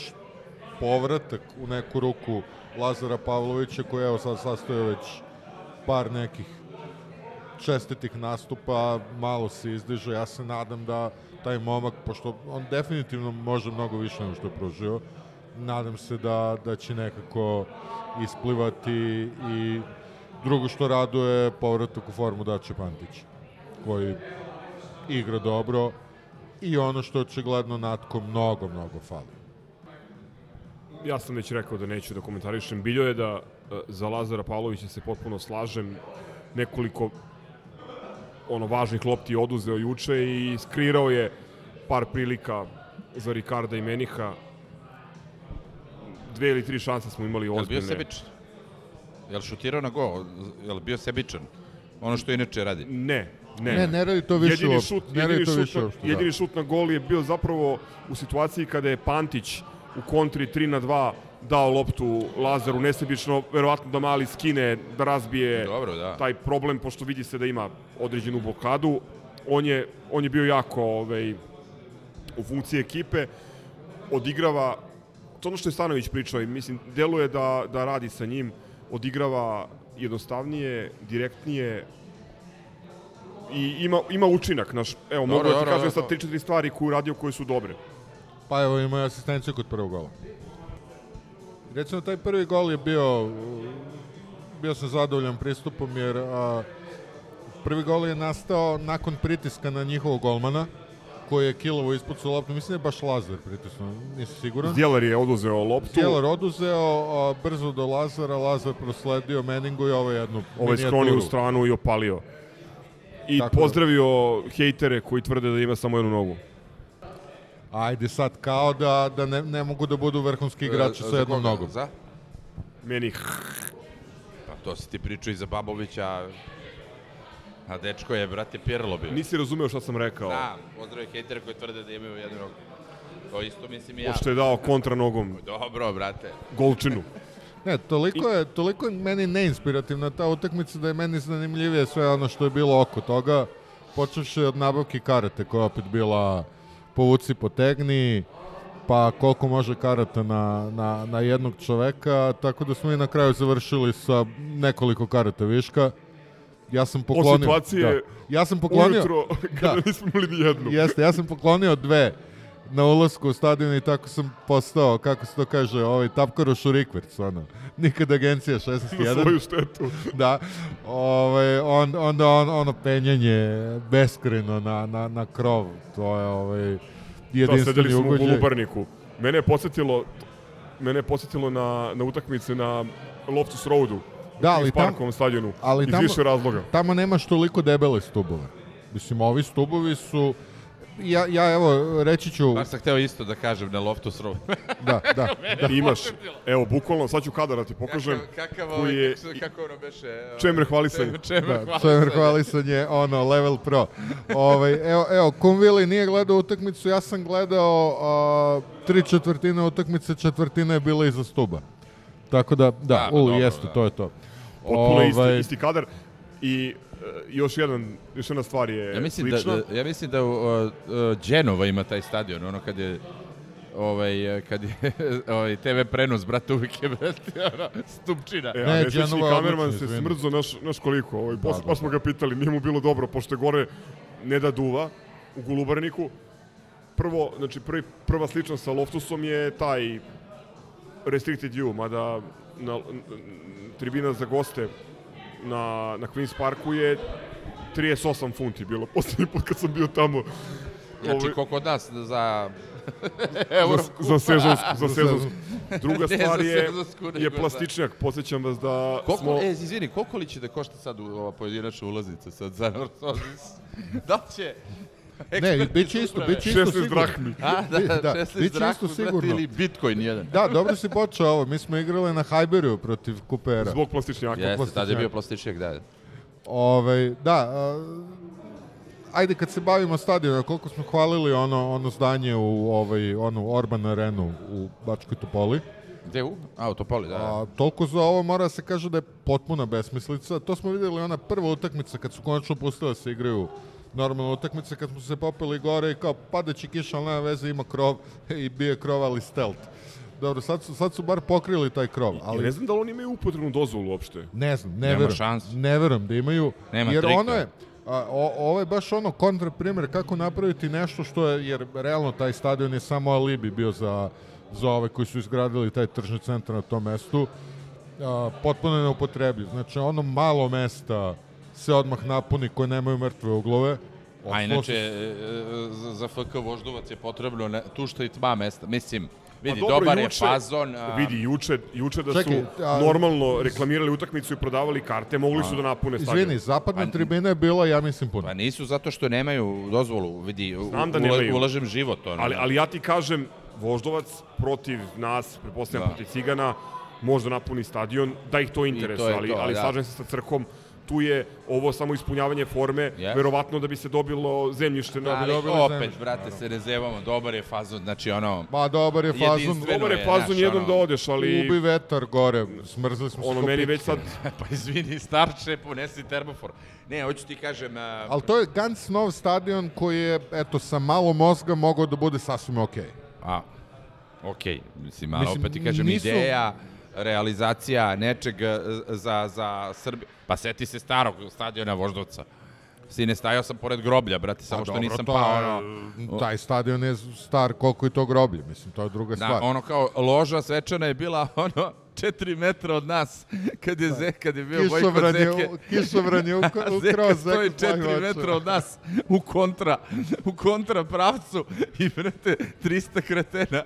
povratak u neku ruku Lazara Pavlovića, koji evo sad sastoje već par nekih čestitih nastupa, malo se izdiže, ja se nadam da taj momak, pošto on definitivno može mnogo više nego što je pružio, nadam se da, da će nekako isplivati i drugo što raduje povratak u formu Dače Pantića, koji igra dobro i ono što očigledno Natko mnogo, mnogo fali. Ja sam već rekao da neću da komentarišem. Biljo je da e, za Lazara Pavlovića se potpuno slažem. Nekoliko ono važnih lopti oduzeo juče i skrirao je par prilika za Ricarda i Meniha. Dve ili tri šanse smo imali ozbiljne. Jel bio sebičan? Jel šutirao na gol? Jel bio sebičan? Ono što inače radi? Ne, ne. Ne, ne radi to više jedini uopšte. šut, Ne jedini to šut, više na, uopšte, da. jedini šut na gol je bio zapravo u situaciji kada je Pantić u kontri 3 na 2 dao loptu Lazaru nesebično, verovatno da mali skine, da razbije Dobro, da. taj problem, pošto vidi se da ima određenu blokadu. On je, on je bio jako ovaj, u funkciji ekipe, odigrava, to ono što je Stanović pričao, i mislim, deluje da, da radi sa njim, odigrava jednostavnije, direktnije, i ima, ima učinak. Naš, evo, Dobro, mogu da ti dobro, kažem dobro. sad 3-4 stvari koje je uradio koje su dobre. Pa evo ima asistenciju kod prvog gola. Recimo taj prvi gol je bio bio sam zadovoljan pristupom jer a, prvi gol je nastao nakon pritiska na njihovog golmana koji je kilovo ispucao loptu, mislim da je baš Lazar pritisnuo, nisam siguran. Zdjelar je oduzeo loptu. Zdjelar oduzeo, a, brzo do Lazara, Lazar prosledio Meningu i ovo jednu Ovo je sklonio u stranu i opalio. I Tako da. pozdravio hejtere koji tvrde da ima samo jednu nogu. Ajde sad, kao da, da ne, ne mogu da budu vrhunski igrači E, sa jednom koga? nogom. Za? Meni Pa to si ti pričao i za Babovića. A dečko je, brate, Pirlo bio. nisi razumeo šta sam rekao. Da, pozdravio hejtere koji tvrde da imaju jednu nogu. To isto mislim i ja. Pošto je dao kontra nogom Dobro, brate. golčinu. Ne, toliko je, toliko je meni neinspirativna ta utakmica da je meni zanimljivije sve ono što je bilo oko toga. počevši od nabavke karate koja je opet bila povuci potegni, pa koliko može karata na, na, na jednog čoveka, tako da smo i na kraju završili sa nekoliko karata viška. Ja sam poklonio... Od situacije da, ja sam poklonio, ujutro, kada Da. nismo imali ni jednu. Jeste, ja sam poklonio dve na ulasku u stadion i tako sam postao, kako se to kaže, ovaj tapkaroš u rikverc, ono. Nikad agencija Na 61. svoju štetu. da. Ovaj, on, onda on, ono penjanje beskreno na, na, na krov. To je ovaj, Da, sedeli jedinstveni smo u ugođaj. Golubarniku. Mene je podsjetilo, mene je podsjetilo na, na utakmice na Loftus Roadu. Da, ali Kings tam- Parkovom stadionu. ali iz tamo- više razloga. Tamo nemaš toliko debele stubove. Mislim, ovi stubovi su... Ja, ja evo, reći ću... Baš sam hteo isto da kažem na Loftus Road. Da, da, da. Imaš, evo, bukvalno, sad ću kadar da ti pokažem. Kakav, kakav koji ovaj, je kako, ono beše... ovaj, Čemer hvalisanje. Čemer Da, hvalisanje. Čemer hvalisanje, ono, level pro. Ovaj, evo, evo, Kumvili nije gledao utakmicu, ja sam gledao a, tri četvrtine utakmice, četvrtina je bila iza stuba. Tako da, da, Da, pa u, dobro, jeste, da. to je to. potpuno isti, Ovaj, isti kadar. I e, još, jedan, još jedna stvar je Ja mislim da, slična. da, ja mislim da uh, uh, Genova ima taj stadion, ono kad je ovaj, kad je ovaj, TV prenos, brate, uvijek je, brate, ono, stupčina. E, Ne, Genova kamerman se smrzo, naš, naš koliko, ovaj, baš, da, baš smo ga pitali, nije mu bilo dobro, pošto je gore ne da duva u Golubarniku. Prvo, znači prvi, prva sličnost sa Loftusom je taj restricted view, mada na, n- n- tribina za goste na, na Queen's Parku je 38 funti bilo poslednji put kad sam bio tamo. Znači, Ovaj- ko kod nas za za, euro. za sezonsku. Za sezonsku. Druga stvar za je, je za- plastičnjak. Podsjećam vas da Koliko, smo... e, izvini, koliko li će da košta sad ova pojedinačna ulaznica sad za Nortozis? da će... Ne, bit će isto, bit će isto 16 sigurno. drahmi. A, da, Da, da, bit 16 će isto drahmi, sigurno. ili Bitcoin jedan. Da, dobro si počeo ovo. Mi smo igrali na Hajberiju protiv Kupera. Zbog plastičnjaka. Jeste, tad je plastičnjak. bio plastičnjak, da. Ovaj, da, a, ajde kad se bavimo stadionom, koliko smo hvalili ono ono zdanje u ovaj onu Orban Arenu u Bačkoj Topoli. Gde u? A, u Topoli, da. da. A toliko za ovo mora da se kaže da je potpuna besmislica. To smo videli ona prva utakmica kad su konačno pustili da se igraju normalne utakmice kad smo se popeli gore i kao padaće kiša, ali nema veze, ima krov i bije krov, ali stealth. Dobro, sad su, sad su bar pokrili taj krov, Ali ali ne znam da li oni imaju upotrebnu dozvolu uopšte. Ne znam, ne Nema verujem. šanse. Ne verujem da imaju. Nema jer trika. ono je, a, o, ovo je baš ono kontra primjer kako napraviti nešto što je, jer realno taj stadion je samo alibi bio za, za ove koji su izgradili taj tržni centar na tom mestu. A, potpuno je neupotrebljiv. Znači ono malo mesta se odmah napuni koje nemaju mrtve uglove. A Ostalo inače, e, e, za, za FK Voždovac je potrebno ne, tu što i tma mesta. Mislim, vidi, Pa dobro, dobar je juče- fazon. A, Vidi, juče, juče da Čekaj, su a- normalno reklamirali utakmicu i prodavali karte, mogli su da napune stadion. Izvini, zapadna Pa- tribina je bila, ja mislim, puno. Pa nisu zato što nemaju dozvolu, vidi, Znam da nemaju. ulažem život. Ono, Ali, da. ali ja ti kažem, Voždovac protiv nas, prepostavljam Da. protiv Cigana, možda napuni stadion, da ih to interesuje, je ali, to, ali da. slažem se sa crkom, tu je ovo samo ispunjavanje forme, Yes. verovatno da bi se dobilo zemljište na... ali dobili opet, zemlju. brate, se ne zevamo, dobar je fazon, znači ono, Ma dobar je fazon. Dobar je je, fazon znaš, jednom ono, da odeš, ali Ubi vetar gore, smrzli smo se ono meni već sad pa izvini, starče, ponesi termofor. Ne, hoću ti kažem, a, Ali to je ganz nov stadion koji je, eto, sa malo mozga mogao da bude sasvim okej. a, okej, mislim, ali opet ti kažem, nisu- ideja, realizacija nečeg e, za, za Srbiju. Pa seti se starog stadiona Voždovca. Sine, stajao sam pored groblja, brate, samo što nisam to pao, je- ono, Taj stadion je star koliko i to groblje, mislim, to je druga Da, stvar. ono kao loža svečana je bila ono 4 metra od nas kad je Ze, kad je bio Bojko Kišobran je, Zeke. u- kišobran je u, u Zeka stoji Zeku svojim 4 očima. metra od nas u kontra, u kontra pravcu i brate 300 kretena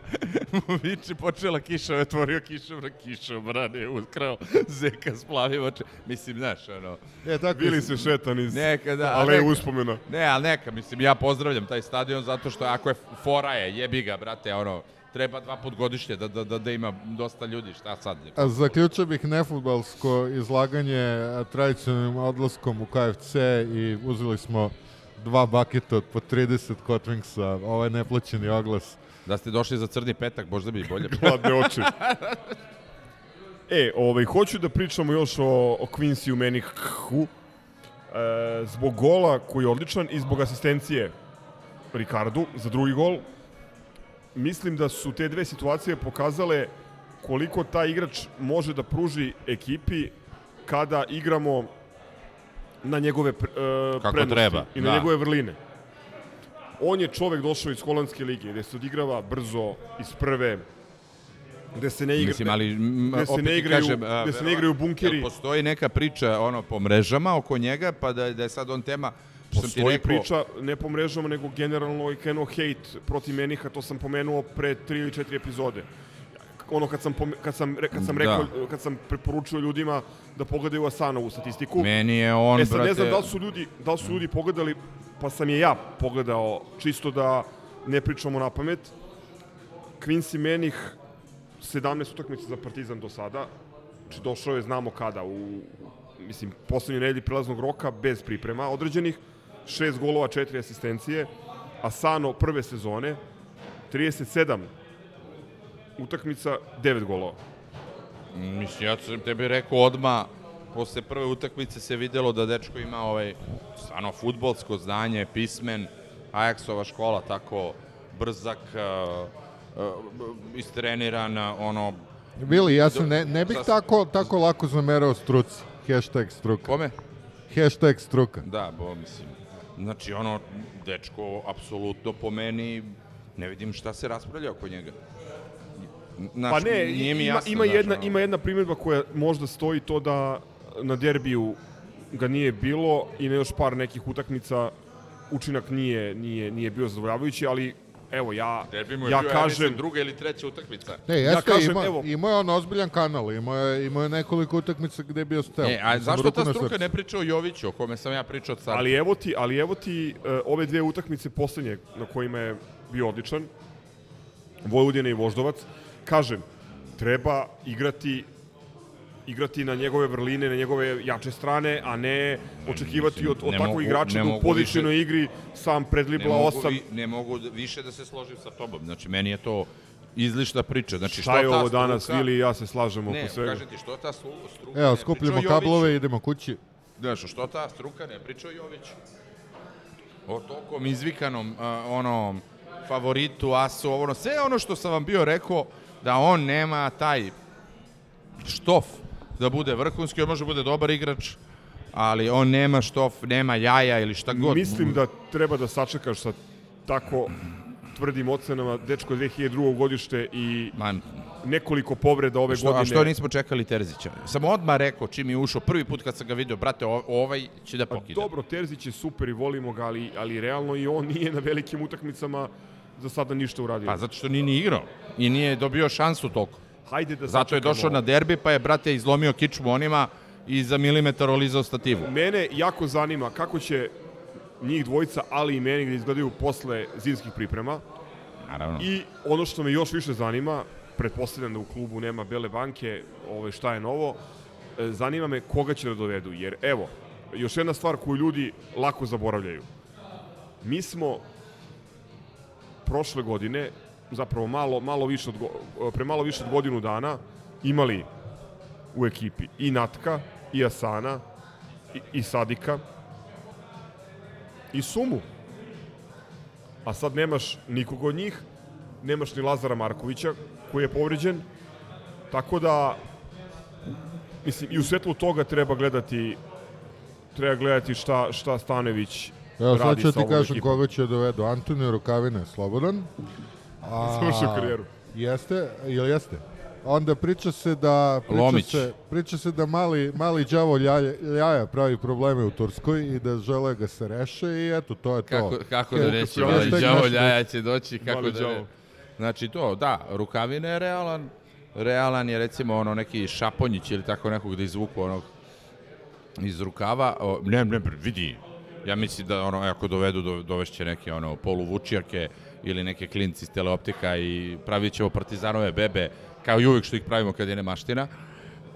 mu viče počela kiša, otvorio kišobran, kišobran je ukrao Zeka splavio oče. Mislim, znaš, ono, E, tako bili je. se šetan iz neka da, ale neka. uspomena. Ne, ali neka, mislim, ja pozdravljam taj stadion zato što ako je fora je, jebi ga, brate, ono, treba dva put godišnje da, da, da, da ima dosta ljudi, šta sad? A Zaključio bih nefutbalsko izlaganje tradicionalnim odlaskom u KFC i uzeli smo dva baketa od po 30 hot wingsa, ovaj neplaćeni oglas. Da ste došli za crni petak, možda bi bolje. Hladne oči. E, ovaj, hoću da pričamo još o, o Quincy Manihu. E, zbog gola koji je odličan i zbog asistencije Ricardu za drugi gol, mislim da su te dve situacije pokazale koliko taj igrač može da pruži ekipi kada igramo na njegove e, Kako prednosti treba, i na da. njegove vrline. On je čovek došao iz holandske lige, gde se odigrava brzo iz prve, gde se ne igra, Mislim, ali gde se ne igraju, kažem, a, gde se ne igraju bunkeri. Postoji neka priča ono po mrežama oko njega, pa da, da je sad on tema Postoji rekao, priča, ne po mrežama, nego generalno je krenuo hejt protiv Meniha, to sam pomenuo pre tri ili četiri epizode. Ono kad sam, kad sam, kad sam Da. rekao, kad sam preporučio ljudima da pogledaju Asanovu statistiku. Meni je on, e sad brate... ne znam da li su ljudi, da li su ljudi pogledali, pa sam je ja pogledao, čisto da ne pričamo na pamet. Quincy Menih, 17 utakmica za Partizan do sada, znači došao je znamo kada, u mislim, poslednjoj nedelji prelaznog roka, bez priprema određenih, šest golova, četiri asistencije, Asano prve sezone, 37 utakmica, 9 golova. Mislim, ja sam tebi rekao odma posle prve utakmice se videlo da dečko ima ovaj stvarno futbolsko znanje, pismen, Ajaxova škola, tako brzak, uh, uh, istreniran, ono... Bili, ja sam ne, ne bih Sas- tako, tako lako zamerao struci. Hashtag struka. Kome? Hashtag struka. Da, bo, mislim, znači, ono, dečko, apsolutno po meni, ne vidim šta se raspravlja oko njega. Znaš, Pa ne, nije mi ima, jasno, ima, znaš, jedna, ono. ima jedna primjedba koja možda stoji to da na derbiju ga nije bilo i na još par nekih utakmica učinak nije, nije, nije bio zadovoljavajući, ali evo ja, Derbi mu je ja bio, ja kažem, mislim, druga ili treća utakmica. Ne, jeste, kažem, ima, evo- imao je on ozbiljan kanal, imao je, imao je nekoliko utakmica gde je bio stel. E, a zašto ta struka srce. ne priča o Joviću, o kome sam ja pričao od sada? ali evo ti, ali evo ti uh, ove dve utakmice poslednje na kojima je bio odličan, Vojvodina i Voždovac, kažem, treba igrati igrati na njegove vrline, na njegove jače strane, a ne očekivati od, od ne takvog igrača ne da u mogu pozicionoj igri sam ne predlibla mogu, osam. ne mogu više da se složim sa tobom. Znači, meni je to izlišna priča. Znači, Šta je što ta ovo danas, struka- Vili i ja se slažemo Ne, oko svega. kažem ti, što ta struka Evo, ne skupljamo kablove i idemo kući. Znaš, što ta struka ne priča o Joviću? O tokom izvikanom, a, ono, favoritu, asu, ovo, ono, sve ono što sam vam bio rekao, da on nema taj štof da bude vrhunski, on može bude dobar igrač, ali on nema štof, nema jaja ili šta god. Mislim da treba da sačekaš sa tako tvrdim ocenama, dečko je 2002. godište i Man, nekoliko povreda ove što, godine. a što nismo čekali Terzića? Sam odmah rekao, čim je ušao, prvi put kad sam ga video, brate, ovaj će da Pa pokida. dobro, Terzić je super i volimo ga, ali, ali realno i on nije na velikim utakmicama za sada ništa uradio. Pa zato što nije ni igrao i nije dobio šansu toliko. Hajde da Zato je došao na derbi, pa je, brate, izlomio kičmu onima i za milimetar olizao stativu. Mene jako zanima kako će njih dvojica, ali i meni da izgledaju posle zimskih priprema. Naravno. I ono što me još više zanima, pretpostavljam da u klubu nema bele banke, ove, šta je novo, e, zanima me koga će da dovedu. Jer evo, još jedna stvar koju ljudi lako zaboravljaju. Mi smo prošle godine, zapravo malo, malo više od, pre malo više od godinu dana, imali u ekipi i Natka, i Asana, i, i Sadika, i Sumu. A sad nemaš nikog od njih, nemaš ni Lazara Markovića, koji je povređen, tako da, mislim, i u svetlu toga treba gledati treba gledati šta, šta Stanović Evo, sad radi ću sa ti ovom kažem ekipom. koga će dovedu. Antonio Rukavina je slobodan. A, Završio karijeru. Jeste, ili jeste? Onda priča se da priča Lomić. se, priča se da mali mali đavo ljaja, ljaja pravi probleme u Turskoj i da žele ga se reše i eto to je to. Kako, kako da reći, hashtag mali đavo neki- ljaja će doći, kako Mali da ne. Znači to, da, Rukavina je realan, realan je recimo ono neki Šaponjić ili tako nekog da izvuku onog iz rukava, o, ne, ne, vidi, ja mislim da ono, ako dovedu, do, dovešće neke ono, poluvučijake ili neke klinci iz teleoptika i pravit ćemo partizanove bebe, kao i uvijek što ih pravimo kad je nemaština.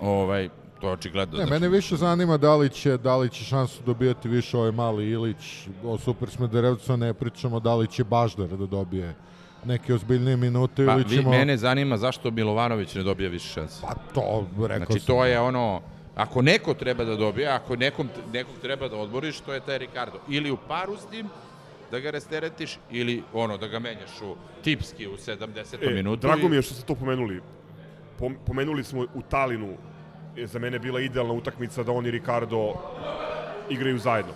Ovaj, to je očigledno. Ne, mene više zanima da li će, da li će šansu dobijati više ovaj mali Ilić, o Super Smederevcu ne pričamo, da li će Baždar da dobije neke ozbiljnije minute Pa, ili vi, ćemo... mene zanima zašto Milovanović ne dobija više šanse. Pa to, rekao Znači, sam. to je ono, Ako neko treba da dobije, ako nekom, nekog treba da odboriš, to je taj Ricardo. Ili u paru s tim, da ga rasteretiš, ili ono, da ga menjaš u tipski u 70. E, minutu. drago i- mi je što ste to pomenuli. Pom- Pomenuli smo u Talinu, je za mene bila idealna utakmica da on i Ricardo igraju zajedno.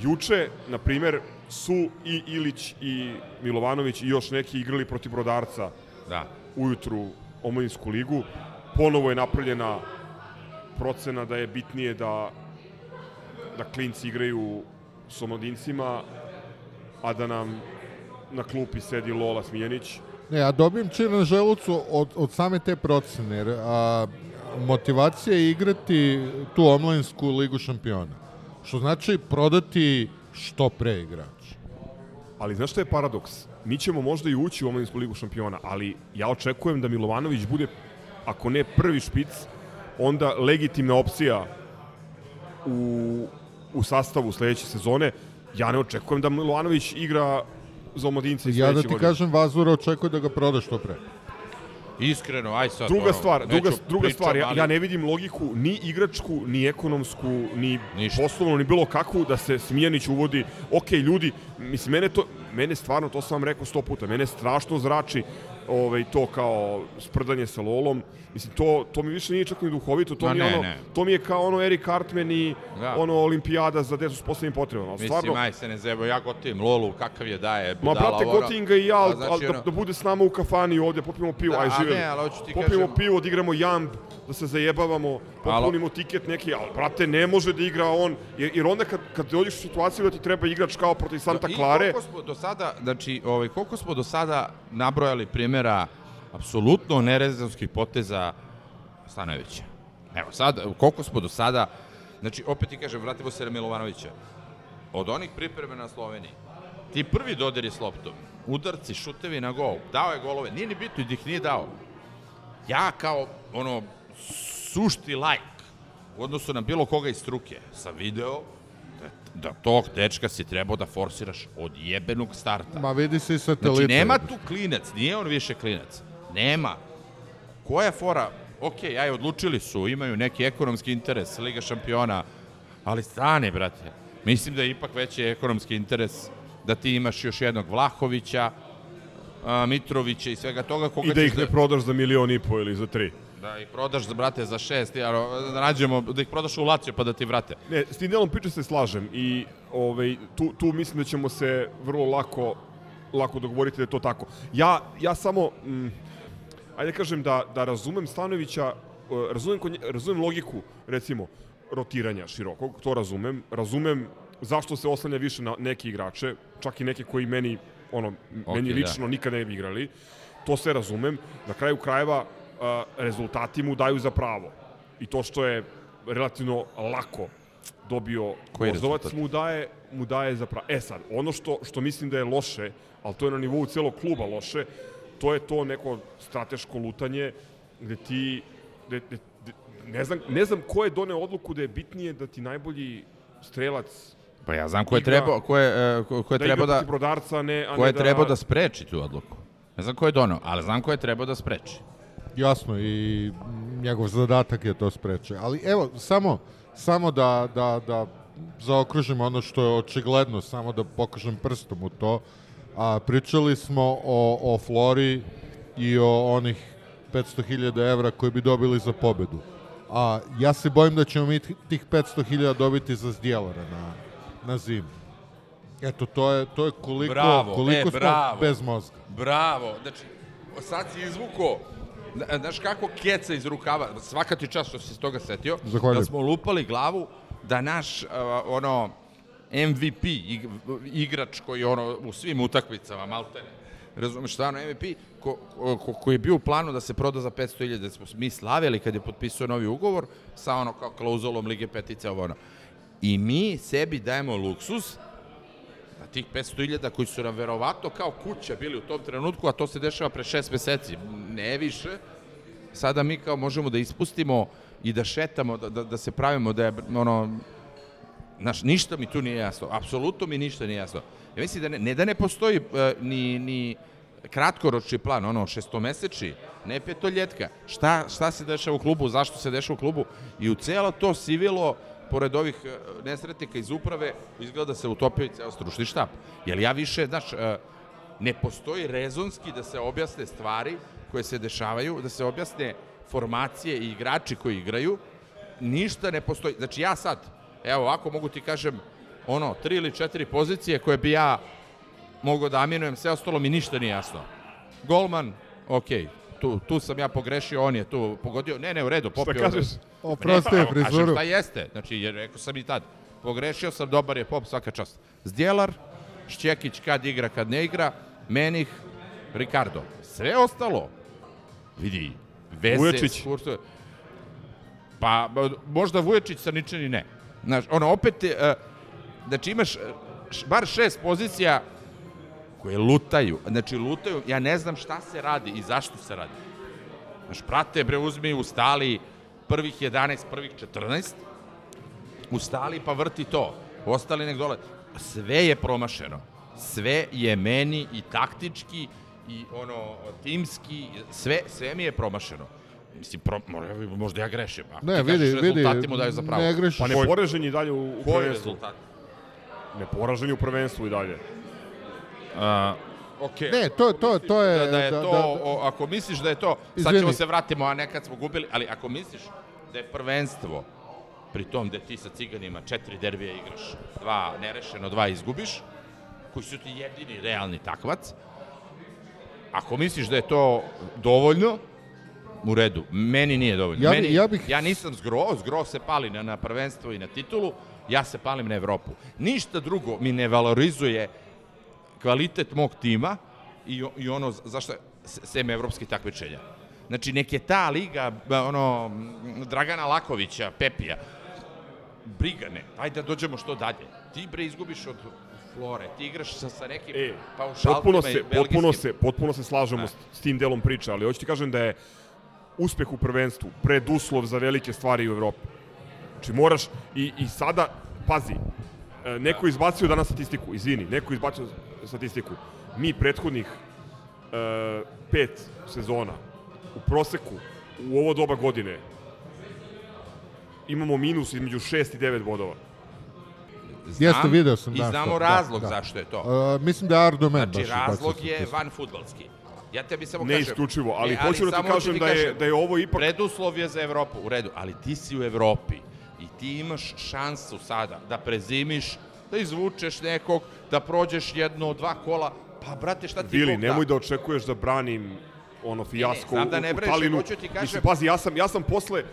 Juče, na primer, su i Ilić i Milovanović i još neki igrali protiv Brodarca Da. ujutru omladinsku ligu. Ponovo je napravljena procena da je bitnije da da klinci igraju s omladincima, a da nam na klupi sedi Lola Smiljanić. Ne, ja dobijem čir na želucu od, od same te procene, jer a, motivacija je igrati tu omladinsku ligu šampiona. Što znači prodati što pre igrač. Ali znaš šta je paradoks? Mi ćemo možda i ući u omladinsku ligu šampiona, ali ja očekujem da Milovanović bude, ako ne prvi špic, onda legitimna opcija u, u sastavu sledeće sezone. Ja ne očekujem da Milovanović igra za omladince i Ja da sledeće ti godine. kažem, Vazura očekuje da ga proda što pre. Iskreno, aj sad. Druga ono, stvar, neću druga, druga pričam, stvar, ja, ali- ja ne vidim logiku ni igračku, ni ekonomsku, ni Ništa. poslovnu, ni bilo kakvu da se Smijanić uvodi. Ok, ljudi, mislim, mene, to, mene stvarno, to sam vam rekao sto puta, mene strašno zrači ovaj, to kao sprdanje sa Lolom. Mislim, to, to mi više nije čak ni duhovito, to, Ma mi, je ne, ono, ne. to mi je kao ono Erik Cartman i Da. ono olimpijada za decu s posebnim potrebama. Mislim, stvarno, aj se ne zebo, ja gotivim Lolu, kakav je daje. Ma, budala, brate, ovo, ono. gotim ga i ja, A, ali znači, da, ono- da bude s nama u kafani ovde, popijemo pivo, Da, aj živeli. ne, ali hoću ti popijemo kažem- pivo, odigramo jamb, da se zajebavamo, popunimo tiket neki, ali brate, ne može da igra on, jer, jer onda kad, kad dođeš u situaciju da ti treba igrač kao protiv Santa I Klare, koliko smo do sada, znači, ovaj, koliko smo do sada nabrojali primjera apsolutno nerezonskih poteza Stanojevića. Evo sad, koliko smo do sada, znači, opet ti kažem, vratimo se na Milovanovića. Od onih pripreme na Sloveniji, ti prvi dodiri s loptom, udarci, šutevi na gol, dao je golove, nije ni bitno ih nije dao. Ja kao, ono, sušti lajk u odnosu na bilo koga iz struke sam video da, da tog dečka si trebao da forsiraš od jebenog starta. Ma vidi se i satelita. Znači, nema tu klinac, nije on više klinac. Nema. Koja fora? Ok, aj, odlučili su, imaju neki ekonomski interes, Liga šampiona, ali stani, brate. Mislim da je ipak veći ekonomski interes da ti imaš još jednog Vlahovića, a, Mitrovića i svega toga. Koga i da ih ne prodaš za milion i po ili za tri. Da ih prodaš, za, brate, za šest, ja, da nađemo, da ih prodaš u Lazio pa da ti vrate. Ne, s tim delom priče se slažem i ovaj, tu, tu mislim da ćemo se vrlo lako, lako dogovoriti da je to tako. Ja, ja samo, mm, ajde da kažem da, da razumem Stanovića, eh, razumem, razumem logiku, recimo, rotiranja širokog, to razumem. Razumem zašto se oslanja više na neke igrače, čak i neke koji meni, ono, Ok, meni da. lično nikad ne bi igrali. To sve razumem. Na kraju krajeva rezultati mu daju za pravo. I to što je relativno lako dobio Koji Vozovac mu daje, mu daje za pravo. E sad, ono što, što mislim da je loše, ali to je na nivou celog kluba loše, to je to neko strateško lutanje gde ti gde, gde, gde, ne, znam, ne znam ko je doneo odluku da je bitnije da ti najbolji strelac Pa ja znam ko je trebao, ko je, e, ko, je da trebao da, protiv brodarca, ne, a ko je da... trebao da spreči tu odluku. Ne znam ko je donao, ali znam ko je trebao da spreči. Jasno, i njegov zadatak je to spreče. Ali evo, samo, samo da, da, da zaokružimo ono što je očigledno, samo da pokažem prstom u to. A, pričali smo o, o Flori i o onih 500.000 evra koji bi dobili za pobedu. A ja se bojim da ćemo mi tih 500.000 dobiti za Zdjelara na, na zimu. Eto, to je, to je koliko, Bravo, koliko e, smo bravo. bez mozga. Bravo, znači, sad si izvuko, znaš kako keca iz rukava, svaka ti čast što si se toga setio, Zahvaljujem. da smo lupali glavu da naš, uh, ono, MVP, ig, igrač koji ono, u svim utakmicama, maltene, razumeš, stvarno MVP, ko, ko, ko je bio u planu da se proda za 500.000, da smo mi slavili kad je potpisao novi ugovor sa ono kao klauzulom Lige petice, ovo ono. I mi sebi dajemo luksus tih 500.000 koji su nam verovatno kao kuća bili u tom trenutku, a to se dešava pre šest meseci, ne više, sada mi kao možemo da ispustimo i da šetamo, da, da, da se pravimo da je ono, Znaš, ništa mi tu nije jasno. Apsolutno mi ništa nije jasno. Ja mislim da ne, ne da ne postoji uh, ni, ni kratkoročni plan, ono šestomesečni, ne petoljetka. Šta, šta se dešava u klubu, zašto se dešava u klubu i u celo to sivilo pored ovih e, nesretnika iz uprave, izgleda da se utopio i ceo stručni štab. Jer ja više, znaš, e, ne postoji rezonski da se objasne stvari koje se dešavaju, da se objasne formacije i igrači koji igraju, ništa ne postoji. Znači ja sad, evo ovako mogu ti kažem, ono, tri ili četiri pozicije koje bi ja mogao da aminujem, sve ostalo mi ništa nije jasno. Golman, okej, tu, tu sam ja pogrešio, on je tu pogodio, ne, ne, u redu, popio. kažeš? Oprosti Ne, je pa, evo, Kažem frizuru. šta jeste, znači, jer rekao sam i tad, pogrešio sam, dobar je pop, svaka čast. Zdjelar, Šćekić kad igra, kad ne igra, Menih, Ricardo. Sve ostalo, vidi, Vese, Vujačić. Kurto, pa možda Vujačić sa ničim i ne. Znaš, ono, opet, e, znači imaš e, š- bar šest pozicija koje lutaju. Znači, lutaju, ja ne znam šta se radi i zašto se radi. Znaš, prate, bre, uzmi, ustali prvih 11, prvih 14, ustali pa vrti to. Ostali nek dole. Sve je promašeno. Sve je meni i taktički i ono timski, sve, sve mi je promašeno. Mislim, pro, mo- možda ja grešim. Ako Ne, ti kažeš vidi, vidi, rezultati mu daju za pravo. ne grešiš. Pa ne poražen i dalje u, u Koji prvenstvu. rezultat? Ne poražen u prvenstvu i dalje. Okay. Ne, to, to, to je... da, da je da- to, da- o, ako misliš da je to, sad Izvini. ćemo se vratimo, a nekad smo gubili, ali ako misliš da je prvenstvo, pri tom da ti sa ciganima četiri derbija igraš, dva nerešeno, dva izgubiš, koji su ti jedini realni takvac, ako misliš da je to dovoljno, u redu. Meni nije dovoljno. Ja bi- Meni, ja bih- ja nisam zgro, zgro se pali na, na prvenstvo i na titulu, ja se palim na Evropu. Ništa drugo mi ne valorizuje kvalitet mog tima i, i ono zašto s- sem evropskih takmičenja. Znači, nek je ta liga, ono, Dragana Lakovića, Pepija, briga ne, ajde da dođemo što dalje. Ti bre izgubiš od Flore, ti igraš sa, sa nekim E, paušalcima potpuno se, belgijskim. potpuno se, potpuno se slažemo Da. s, s tim delom priče, ali hoću ti kažem da je uspeh u prvenstvu preduslov za velike stvari u Evropi. Znači moraš i, i sada, pazi, e, neko je izbacio danas statistiku, izvini, neko izbacio statistiku. Mi prethodnih e, pet sezona u proseku u ovo doba godine imamo minus između 6 i 9 bodova. Jeste, video sam, I da, znamo to, da, razlog da. zašto je to. Uh, mislim da je Ardo Men Znači, baš razlog je van futbalski. Ja tebi samo Ne kažem... isključivo, ali Ne, hoću da ti kažem da je- da je ovo ipak- Preduslov je za Evropu, u redu, ali ti si u Evropi i ti imaš šansu sada da prezimiš, da izvučeš nekog, da prođeš jedno, dva kola, pa brate, šta ti Vili, Bog da? nemoj da očekuješ da branim ono fijasko znam da ne u, u Talinu. hoću ti kažem- Mislim, pazi, ja sam, ja sam posle,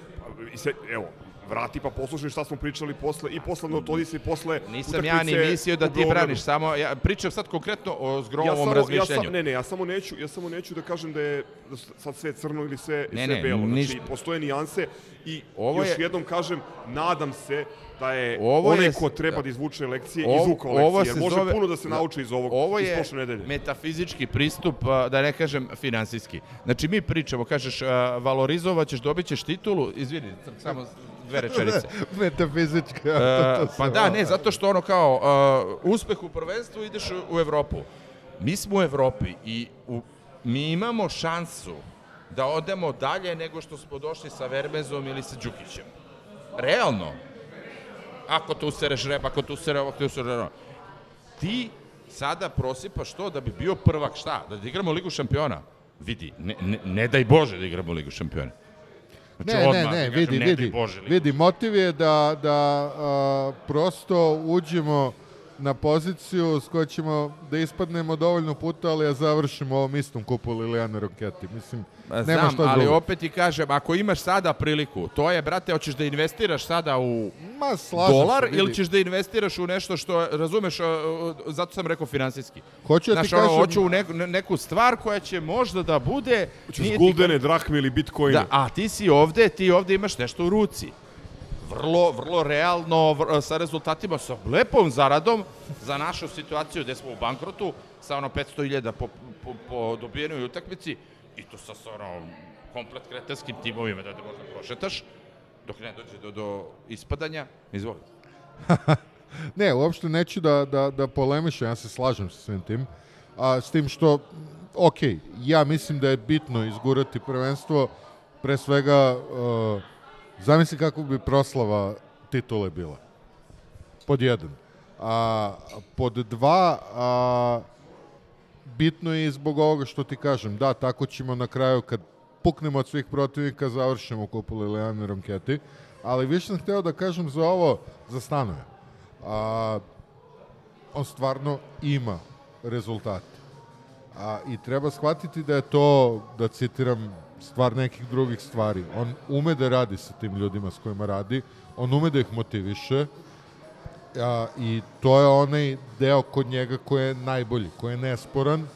i se, evo, vrati pa poslušaj šta smo pričali posle, i posle Notodisa i posle Nisam ja ni mislio da ti braniš, samo ja pričam sad konkretno o zgromovom ja samo, razmišljanju. Ja sam, ne, ne, ja samo neću, ja samo neću da kažem da je da sad sve crno ili sve, Ne, sve ne, belo. Znači, ništa. postoje nijanse i Ovo još je- jednom kažem, nadam se da je Ovo onaj je- ko treba da izvuče lekcije, Ovo- izvukao ovo lekcije, se jer može zove- puno da se nauči iz ovog, Ovo iz je prošle nedelje. metafizički pristup, da ne kažem finansijski. Znači mi pričamo, kažeš, a, valorizovat ćeš, dobit ćeš titulu, izvini, samo dve rečenice. Metafizička. E, to se pa da, ne, zato što ono kao, uh, uspeh u prvenstvu ideš u, Evropu. Mi smo u Evropi i u, mi imamo šansu da odemo dalje nego što smo došli sa Vermezom ili sa Đukićem. Realno. Ako tu sereš rep, ako tu sere ovo, ako tu sere ono. Ti sada prosipaš to da bi bio prvak šta? Da igramo Ligu šampiona? Vidi, ne, ne, ne daj Bože da igramo Ligu šampiona. Znači, Ne, ne, odmah ne, ti kažem, vidi, ne daj vidi, Bože Ligu vidi, motiv je da, da a, prosto uđemo na poziciju s kojoj ćemo da ispadnemo dovoljno puta, ali ja završimo ovom istom kupu Lilijana Roketi. Mislim, Pa nema Znam, šta ali drugo. opet ti kažem, ako imaš sada priliku, to je, brate, hoćeš da investiraš sada u Ma, slažem dolar se, ili ćeš da investiraš u nešto što, razumeš, zato sam rekao finansijski. Hoću da ti ono, kažem- hoću u neku, ne- neku stvar koja će možda da bude... Hoćeš nije ti- guldene, drahme ili bitcoine. Da, a ti si ovde, ti ovde imaš nešto u ruci. Vrlo, vrlo realno, sa rezultatima, sa lepom zaradom za našu situaciju gde smo u bankrotu, sa ono 500.000 po, po, po dobijenoj utakmici i to sa, sa ono komplet kretarskim timovima da te možda prošetaš dok ne dođe do, do ispadanja. Izvoli. Ne, uopšte neću da, da, da polemišem, ja se slažem sa svim tim, A, s tim što, ok, ja mislim da je bitno izgurati prvenstvo, pre svega, uh, zamisli kako bi proslava titule bila. Pod jedan. A, pod dva, a, bitno je i zbog ovoga što ti kažem. Da, tako ćemo na kraju, kad puknemo od svih protivnika, završimo kupu Liliane Ronketi. Ali više sam hteo da kažem za ovo, za stanove. A, on stvarno ima rezultate. A, I treba shvatiti da je to, da citiram, stvar nekih drugih stvari. On ume da radi sa tim ljudima s kojima radi, on ume da ih motiviše, a, i to je onaj deo kod njega koji je najbolji, koji je nesporan,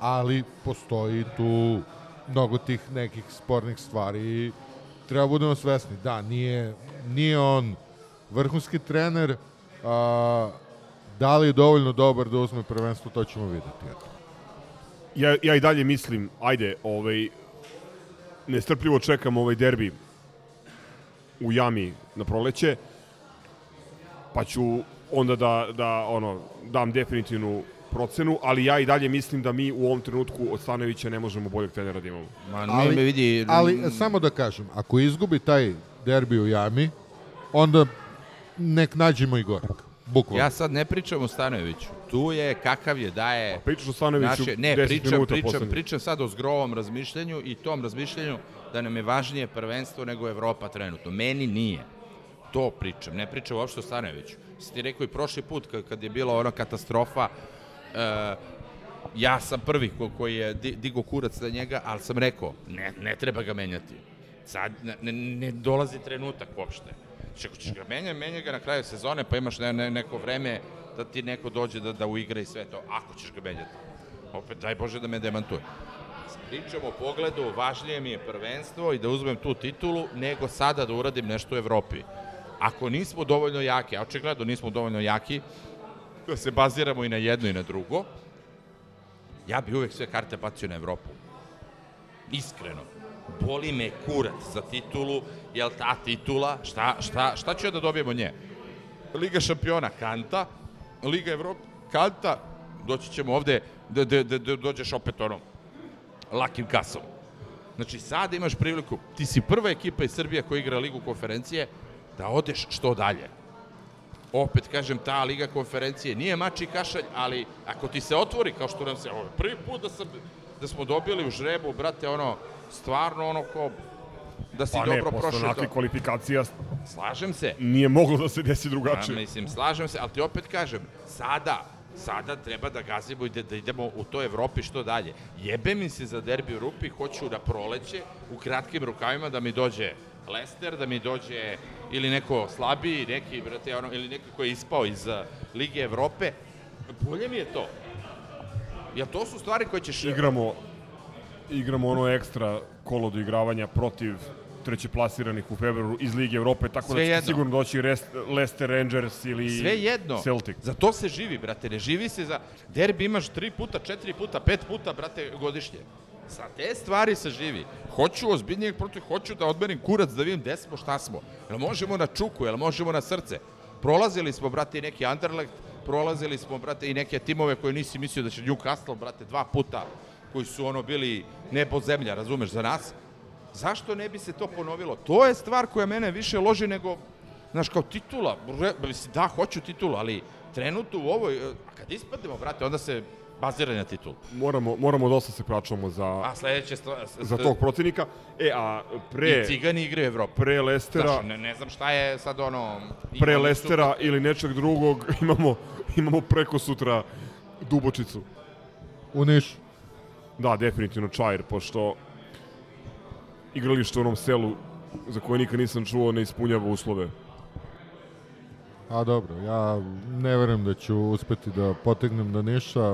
ali postoji tu mnogo tih nekih spornih stvari i treba budemo svesni. Da, nije, nije on vrhunski trener, a, da li je dovoljno dobar da uzme prvenstvo, to ćemo videti. Eto. Ja, ja i dalje mislim, ajde, ovaj, nestrpljivo čekam ovaj derbi u jami na proleće, pa ću onda da, da ono, dam definitivnu procenu, ali ja i dalje mislim da mi u ovom trenutku od Stanovića ne možemo boljeg trenera da imamo. Ma ne Ali, me vidi... ali samo da kažem, ako izgubi taj derbi u jami, onda nek nađemo i Gorak. Bukvalno. Ja sad ne pričam o Stanojeviću. Tu je kakav je, daje... Pričaš o Stanoviću Naše, ne, 10 pričam, minuta pričam, poslednjih. pričam sad o zgrovom razmišljanju i tom razmišljanju da nam je važnije prvenstvo nego Evropa trenutno. Meni nije. To pričam, ne pričam uopšte o Stanojeviću. Si ti rekao i prošli put kad, kad je bila ona katastrofa, e, ja sam prvi ko, koji je di, digo kurac na njega, ali sam rekao, ne, ne treba ga menjati. Sad ne, ne, ne dolazi trenutak uopšte. Ako ćeš ga menja, menja ga na kraju sezone, pa imaš ne, ne, neko vreme da ti neko dođe da, da uigra i sve to, ako ćeš ga menjati. Opet, daj Bože da me demantuje. Pričamo o pogledu, važnije mi je prvenstvo i da uzmem tu titulu, nego sada da uradim nešto u Evropi. Ako nismo dovoljno jaki, a očigledno nismo dovoljno jaki, da se baziramo i na jedno i na drugo, ja bi uvek sve karte bacio na Evropu. Iskreno. Boli me kurac za titulu, jel ta titula, šta, šta, šta ću ja da dobijemo nje? Liga šampiona Kanta, Liga Evrope Kanta, doći ćemo ovde da, da, da, da dođeš opet ono, lakim kasom. Znači, sada imaš priliku, ti si prva ekipa iz Srbije koja igra Ligu konferencije, da odeš što dalje. Opet kažem, ta Liga konferencije nije mač i kašalj, ali ako ti se otvori, kao što nam se, ovo prvi put da, sam, da smo dobili u žrebu, brate, ono, stvarno ono ko da si Pa ne, dobro posle prošao onakvih to. kvalifikacija Slažem se, nije moglo da se desi Ja, drugačije. mislim, slažem se, ali ti opet kažem, sada, sada treba da gazimo i da, da idemo u toj Evropi što dalje. Jebe mi se za derbi u Rupi, hoću da proleće u kratkim rukavima da mi dođe Leicester, da mi dođe ili neko slabiji, neki, brate, ono, ili neki koji je ispao iz uh, Lige Evrope. Bolje mi je to. Jer to su stvari koje ćeš... Igramo, igramo ono ekstra kolo do igravanja protiv treće plasiranih u februaru iz Lige Evrope, tako Sve da će jedno. sigurno doći Rest, Leicester Rangers ili Sve jedno. Celtic. Za to se živi, brate. Ne živi se za... Derbi imaš tri puta, četiri puta, pet puta, brate, godišnje. Sa te stvari se živi. Hoću ozbiljnijeg protiv, hoću da odmerim kurac, da vidim gde smo, šta smo. Jel možemo na čuku, jel možemo na srce? Prolazili smo, brate, i neki Anderlecht, prolazili smo, brate, i neke timove koje nisi mislio da će Newcastle, brate, dva puta, koji su ono bili nebo zemlja, razumeš, za nas. Zašto ne bi se to ponovilo? To je stvar koja mene više loži nego, znaš, kao titula. Da, hoću titulu, ali trenutno u ovoj, e, a kad ispadnemo, brate, onda se bazira na titulu. Moramo, moramo dosta se pračamo za, A sledeće stvar... za tog protivnika. E, a pre, I cigani igraju Evropu. pre Lestera, Znaš, ne, ne znam šta je sad ono... pre imali su- Lestera ili nečeg drugog imamo, imamo preko sutra Dubočicu. U Nišu. Da, definitivno Čair, pošto igralište u onom selu za koje nikad nisam čuo ne ispunjava uslove. A dobro, ja ne verujem da ću uspeti da potegnem do Niša,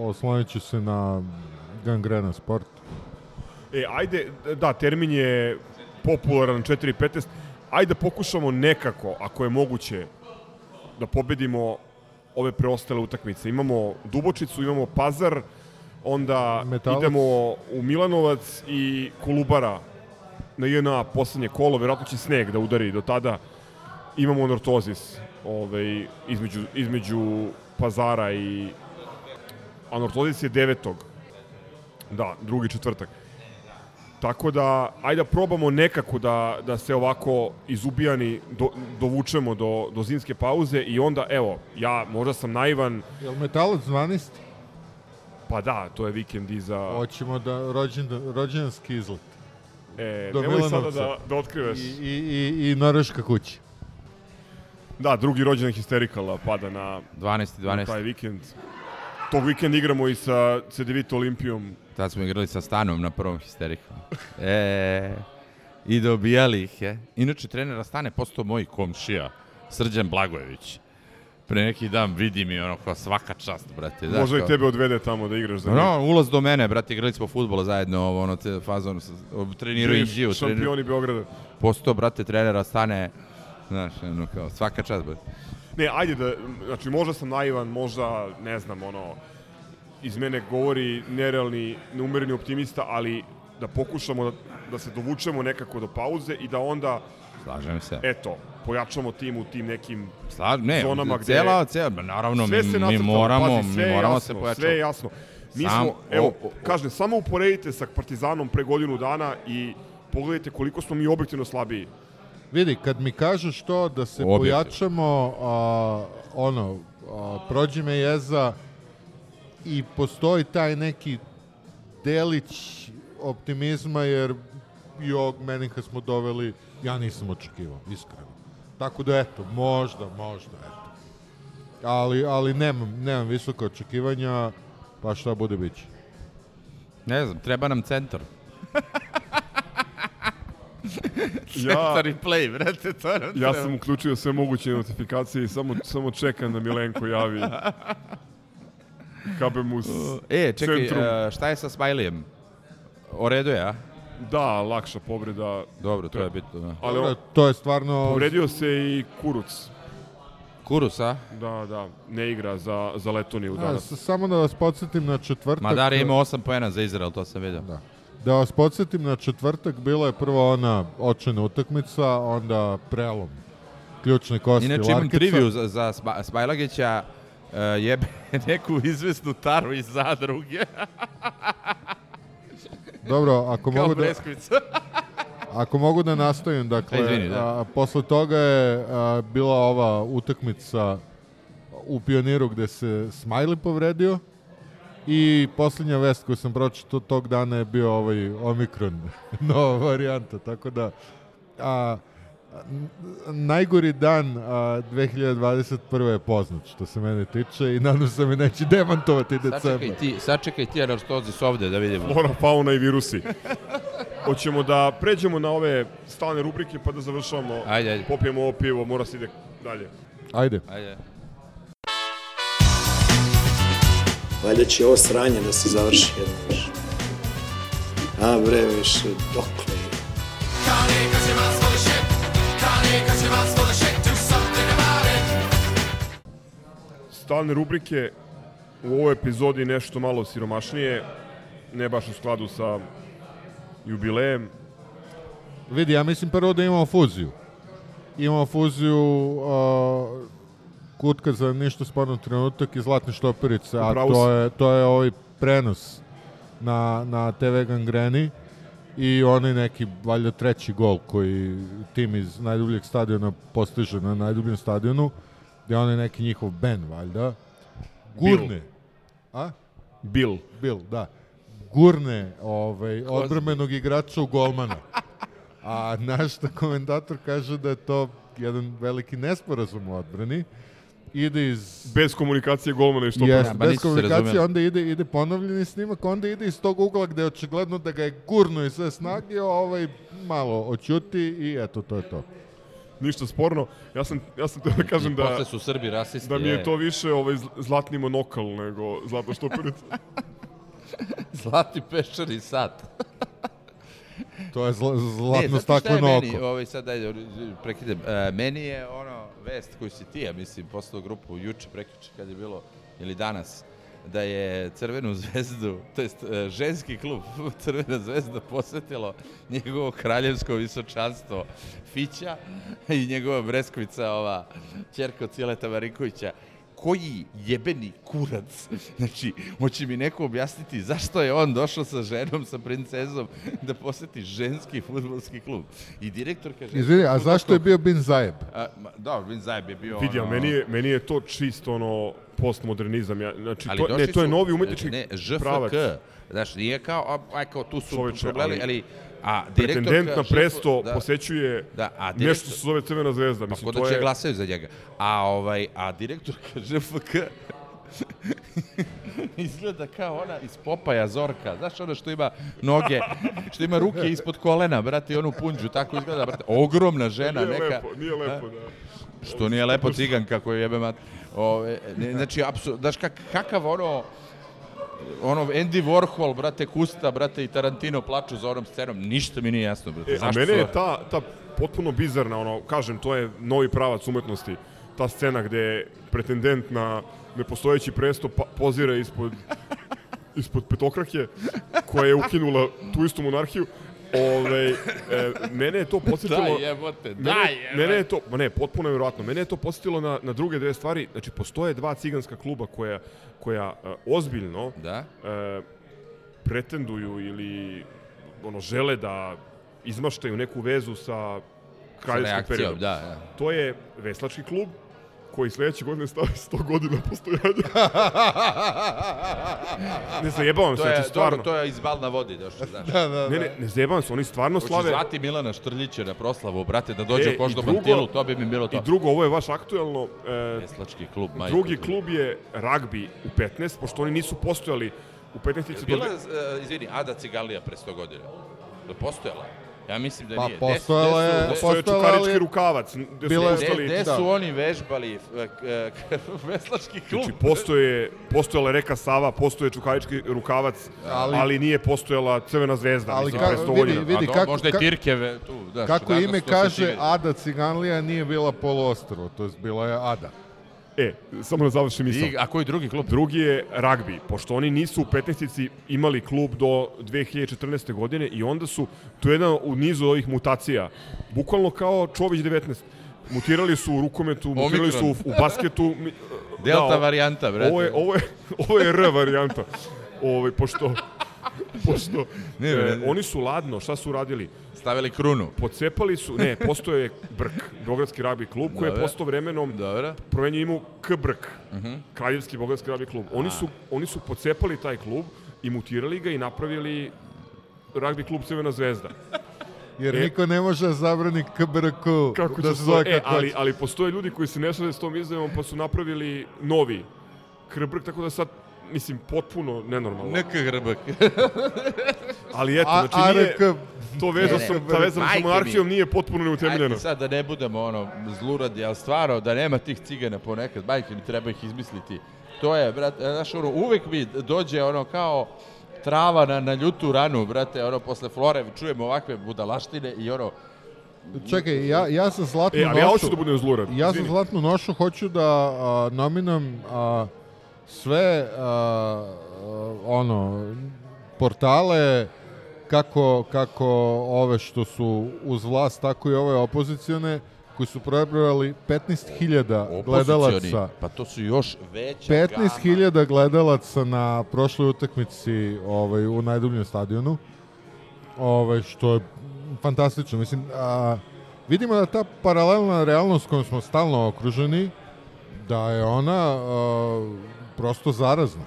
oslonit ću se na gangrena sport. E, ajde, da, termin je popularan 4.15, ajde da pokušamo nekako, ako je moguće, da pobedimo ove preostale utakmice. Imamo Dubočicu, imamo Pazar, onda Metalac. idemo u Milanovac i Kolubara na JNA poslednje kolo, verovatno će sneg da udari do tada. Imamo Nortozis ovaj, između, između Pazara i Anortozis je devetog. Da, drugi četvrtak. Tako da, ajde da probamo nekako da, da se ovako izubijani do, dovučemo do, do zimske pauze i onda, evo, ja možda sam naivan, Jel metalac 12? Pa da, to je vikend iza... Hoćemo da rođen, rođendanski izlet. E, do nemoj sada Milanovca. da, da otkriveš. I, i, i, i Norveška kuća. Da, drugi rođendan Histerikala pada na, 12. na 12. taj vikend. Tog vikenda igramo i sa CDVita Olimpijom. Tad smo igrali sa Stanom na prvom histeriku. E, I dobijali ih je. Inače, trenera Stane postao moj komšija, Srđan Blagojević. Pre neki dan vidim i ono kao svaka čast, brate. Znaš, Možda i tebe odvede tamo da igraš za njih. No, ulaz do mene, brate, igrali smo futbol zajedno, ovo, ono, te, fazon, trenirao Inđiju, trenirao, Šampioni Beograda. postao, brate, trenera Stane, znaš, ono, kao, svaka čast, brate. Ne, ajde da, znači možda sam naivan, možda, ne znam, ono, iz mene govori nerealni, neumereni optimista, ali da pokušamo da, da se dovučemo nekako do pauze i da onda, Slažem se. eto, pojačamo tim u tim nekim Slaž, ne, zonama gde- cela, cela, ba, naravno, sve mi, se mi moramo, pazi, sve mi moramo jasno, se pojačati. Sve je jasno. Mi Sam- smo, evo, o- o- kažem, samo uporedite sa Partizanom pre godinu dana i pogledajte koliko smo mi objektivno slabiji. Vidi, kad mi kažeš to da se Objektivno. pojačamo, a, ono, a, prođi me jeza i postoji taj neki delić optimizma, jer i ovog Meninka smo doveli, ja nisam očekivao, iskreno. Tako da, eto, možda, možda, eto. Ali, ali nemam, nemam visoke očekivanja, pa šta bude biće. Ne znam, treba nam centar. Ja, i play, brate, to nam ja treba. sam uključio sve moguće notifikacije i samo, samo čekam da Milenko javi. Kabemus E, čekaj, centrum. e, šta je sa Smajlijem? O redu je, a? Da, lakša povreda. Dobro, to je bitno. Da. Ali Dobro, on, to je stvarno... povredio se i Kuruc. Kurus, a? Da, da, ne igra za, za Letoniju A, danas. s- samo da vas podsjetim na četvrtak... Madar je imao 8 poena za Izrael, to sam vidio. Da. Da vas podsjetim na četvrtak, bila je prvo ona očajna utakmica, onda prelom ključne kosti Inače imam triviju za, za Sma- Smajlagića, e, jebe neku izvesnu taru iz zadruge, Dobro, ako kao mogu, da, ako mogu da nastavim, dakle, E, izvini, da. a, posle toga je a, bila ova utakmica u Pioniru gde se Smiley povredio i posljednja vest koju sam pročitao tog dana je bio ovaj Omikron, nova varijanta, tako da a, najgori dan a, 2021. je poznat što se mene tiče i nadam se da me neće demantovati decembar. Sačekaj ti, sačekaj ti anartozis ovde da vidimo. Flora, fauna i virusi. Hoćemo da pređemo na ove stalne rubrike pa da završavamo. Ajde, ajde. Popijemo ovo pivo, mora se ide dalje. Ajde. Ajde. Valjda će ovo sranje da se završi jedno više. A bre, više, dokle je? Stalne rubrike u ovoj epizodi nešto malo siromašnije, ne baš u skladu sa jubilejem. Vidi, ja mislim prvo da imamo fuziju. Imamo fuziju uh, kutka za ništa sporno trenutak i zlatne štoperice, a to je, to je ovaj prenos na, na TV gangreni i onaj neki, valjda treći gol koji tim iz najdubljeg stadiona postiže na najdubljem stadionu, gde onaj neki njihov Ben, valjda, gurne. A? Bill. Bill, da. Gurne ovaj, odbrmenog igrača u golmana. A naš ta komentator kaže da je to jedan veliki nesporazum u odbrani. Ide iz... Bez komunikacije golmana i što Yes, ba bez nisu se komunikacije, onda ide, ide ponovljeni snimak, onda ide iz tog ugla gde je očigledno da ga je gurno iz sve snage, ovaj malo oćuti i eto, to je to. ništa sporno. Ja sam, ja sam teo da kažem I da, posle su Srbi rasisti. da mi je e. to više ovaj zl- zlatni monokal nego zlatna štoperica. Zlati peščani sat. To je zla, Ne, zlatno znate šta je stakleno meni, oko. ovaj, sad dajde, prekidem. E, meni je ono vest koju si ti, ja mislim, poslao grupu juče, prekjuče kad je bilo, ili danas, da je Crvenu zvezdu, to jest e, ženski klub Crvena zvezda posetilo njegovo kraljevsko visočanstvo Fića i njegova Breskvica, ova čerka od Cijeleta Marinkovića. Koji jebeni kurac. Znači, hoće mi neko objasniti zašto je on došao sa ženom, sa princezom, da poseti ženski futbolski klub. I direktor kaže... Izvini, a zašto je bio Bin Zajeb? A, ma, da, Bin Zajeb je bio Vidi, a ono... meni je, meni je to čisto ono postmodernizam. Ja, znači, Ali to, ne, to je su- novi umetnički ne, žfk, pravac. Znaš, nije kao, a, aj, kao tu su Čoveče, problemi, ali ali, a. Pretendent na presto da, posećuje Da, a nešto direktor- što se zove Crvena zvezda. Pa Mislim, kod to da će je... glasaju za njega. A, ovaj, a direktorka ŽFK izgleda kao ona iz Popaja Zorka. Znaš ono što ima noge, što ima ruke ispod kolena, brate, i onu punđu, tako izgleda, brate. Ogromna žena Nije neka. lepo, nije lepo, da. Što nije lepo cigan kako je jebe mat. Ove, ne, znači, apsu, znaš kak, kakav ono, ono Andy Warhol, brate, Kusta, brate, i Tarantino plaču za onom scenom, ništa mi nije jasno, brate. E, a mene je ta, ta potpuno bizarna, ono, kažem, to je novi pravac umetnosti. Ta scena gde pretendent na nepostojeći presto pa, pozira ispod, ispod petokrake, koja je ukinula tu istu monarhiju. Ove, e, mene je to podsjetilo... Daj jebote, mene, daj jebote. Mene je to, ma ne, potpuno je vjerojatno. Mene je to podsjetilo na, na druge dve stvari. Znači, postoje dva ciganska kluba koja, koja e, ozbiljno Da? e, pretenduju ili ono žele da izmaštaju neku vezu sa kraljevskim reakcijom, periodom. da, da. To je veslački klub koji sledeće godine stavi 100 godina postojanja. ne zajebavam se, To je, znači stvarno. dobro, to je iz Bal na vodi došlo, znaš. Da, da, Ne, ne, ne zajebavam se, oni stvarno Hoćeš slave. zvati Milana Štrljića na proslavu, brate, da dođe E, u Koždo i drugo- Bantilu, to bi mi bilo to. I drugo, ovo je vaš aktuelno. E, Veslački klub, majko. drugi klub je ragbi u 15, pošto oni nisu postojali u 15 do Bila, dve- uh, izvini, Ada Cigalija pre 100 godina. Da postojala? Ja mislim da Pa nije. postojala Gde su- je- su- postojala, ali- čukarički rukavac, gde su Bila je- postali... Gde, gde da. su oni vežbali eh, veslački klub? Znači, postoje, postojala je reka Sava, postoje čukarički rukavac, ali, Ali- nije postojala Crvena zvezda, Ali mislim, ka- pre 100 vidi, vidi, kako- možda je Tirkeve tu. Znaš, Kako ime kaže. Ada Ciganlija nije bila poluostrvo, to je bila je Ada. E, samo da završim misao. I, a koji drugi klub? Drugi je ragbi, pošto oni nisu u 15 imali klub do 2014. godine i onda su, to je jedna u nizu ovih mutacija, bukvalno kao Čović 19. Mutirali su u rukometu, mutirali su u, u basketu. Delta da, varijanta, brate. Ovo je, ovo je, ovo je R varijanta. Ovo, pošto, pošto Ne, e, ne, ne. oni su ladno, šta su radili? Stavili krunu. Pocepali su, ne, postoje Brk, Beogradski ragbi klub, koji je postao vremenom Dobro. promenio imu K Brk, Kraljevski Beogradski ragbi klub. Oni su, oni su pocepali taj klub i mutirali ga i napravili ragbi klub Crvena zvezda. Jer E. niko ne može da zabrani KBRK Kako da se zove e, kako ali, hoće. ali postoje ljudi koji se ne slede s tom izjavom pa su napravili novi Krbrk, tako da sad mislim, potpuno nenormalno. NK Hrbak. Ali eto, A- znači nije, ARK to veza Ne, sa, ta veza sa monarhijom nije potpuno neutemeljena. Ajde sad da ne budemo ono zluradi, ali stvarno da nema tih cigana ponekad, majke mi treba ih izmisliti. To je, brate, znaš, ono, uvek mi dođe ono kao trava na, na ljutu ranu, brate, ono, posle flore čujemo ovakve budalaštine i ono, Čekaj, ja, ja sa Zlatnu E, ali ja nošu... hoću da budem zlurad. Ja Izvini. Zlatnu nošu hoću da a, nominujem a, sve a, ono portale kako, kako ove što su uz vlast, tako i ove opozicione koji su prebrojali 15.000 gledalaca. pa to su još veća gama. 15.000 gledalaca na prošloj utakmici ovaj, u najdubljem stadionu, ovaj, što je fantastično. Mislim, a, vidimo da ta paralelna realnost kojom smo stalno okruženi, da je ona a, prosto zarazna.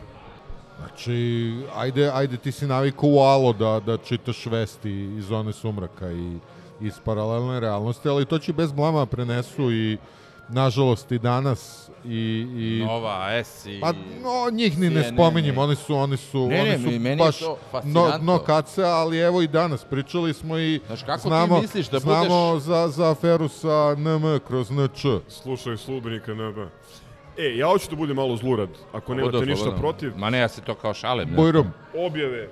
Znači, ajde, ajde ti si navikao u alo da, da čitaš vesti iz zone sumraka i iz paralelne realnosti, ali to će bez blama prenesu i nažalost i danas i, i Nova, S i... Pa no, njih ni ne spominjem, oni su oni su Ne, ne, oni su je baš no, no kace, ali evo i danas pričali smo i Znaš, kako ti znamo, misliš da znamo budeš- za, za aferu sa NM kroz NČ. Slušaj slubenika NB. E, ja hoću da budem malo zlurad, ako nemate Slobodno, ništa protiv. Ma ne, ja se to kao šalim. ne. Bujrum. Objave,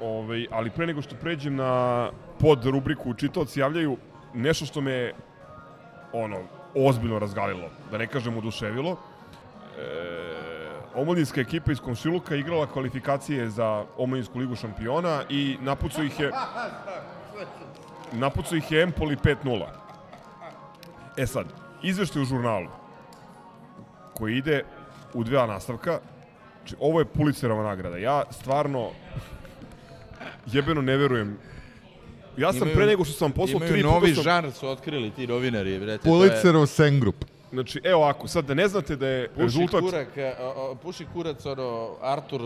ovaj, ali pre nego što pređem na pod rubriku čitaoci javljaju, nešto što me ono, ozbiljno razgalilo, da ne kažem oduševilo. E, omladinska ekipa iz Komšiluka igrala kvalifikacije za omladinsku ligu šampiona i napucao ih je napucao ih je Empoli 5-0. E sad, izveštaj u žurnalu koji ide u dva nastavka. Znači, ovo je Pulicerova nagrada. Ja stvarno jebeno ne verujem. Ja sam Imaju- pre nego što sam poslao Imaju tri novi puta sam, žanr su otkrili ti novinari, brate. to je- Pulicerov Sengrup. Znači, evo ovako, sad da ne znate da je Puši rezultat... kurak, e, o, o, puši kurac, ono, Artur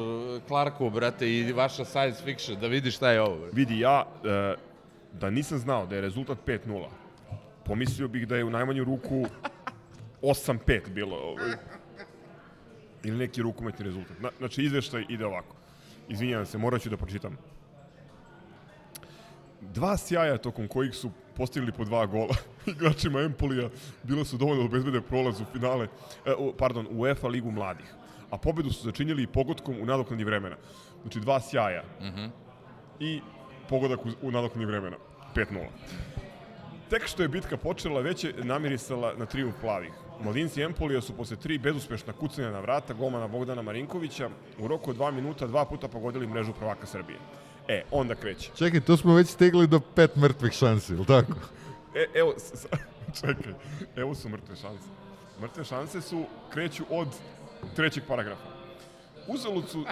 Clarku, brate, i vaša science fiction, da vidi šta je ovo. Brate. Vidi, ja e, da nisam znao da je rezultat 5-0, pomislio bih da je u najmanju ruku 8-5 bilo. Ovaj. Ili neki rukometni rezultat. Na, znači, izveštaj ide ovako. Izvinjavam se, morat ću da pročitam. Dva sjaja tokom kojih su postigli po dva gola. Igračima Empolija bilo su dovoljno da obezbede prolaz u finale, e, pardon, u UEFA ligu mladih. A pobedu su začinjeli i pogodkom u nadoknadi vremena. Znači, dva sjaja i pogodak u, u nadoknadi vremena. 5-0. Tek što je bitka počela, već je namirisala na trijumf plavih. Mladinci Empolija su posle tri bezuspešna kucanja na vrata golmana Bogdana Marinkovića u roku od dva minuta dva puta pogodili mrežu prvaka Srbije. E, onda kreće. Čekaj, tu smo već stigli do pet mrtvih šansi, ili tako? E, evo, čekaj, evo su mrtve šanse. Mrtve šanse su, kreću od trećeg paragrafa. Uzalud, su, uh,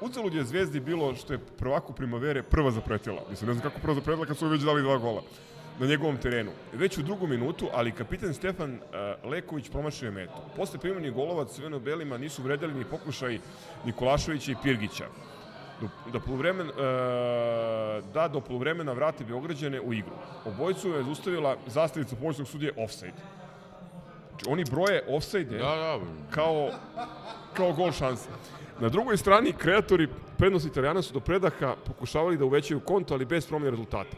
uzalud je Zvezdi bilo što je prvaku primavere prva zapretila. Mislim, ne znam kako prva zapretila kad su već dali dva gola na njegovom terenu. Već u drugu minutu, ali kapitan Stefan uh, Leković promašio je metu. Posle primanja golova crveno-belima nisu vredeli ni pokušaj Nikolaševića i Pirgića. Do, da, poluvremen, e, da do poluvremena vrate Beograđane u igru. Obojicu je zaustavila zastavica pomoćnog sudije offside. Znači, oni broje offside Da, da, kao, kao gol šanse. Na drugoj strani, kreatori prednosti Italijana su do predaha pokušavali da uvećaju konto, ali bez promjene rezultata.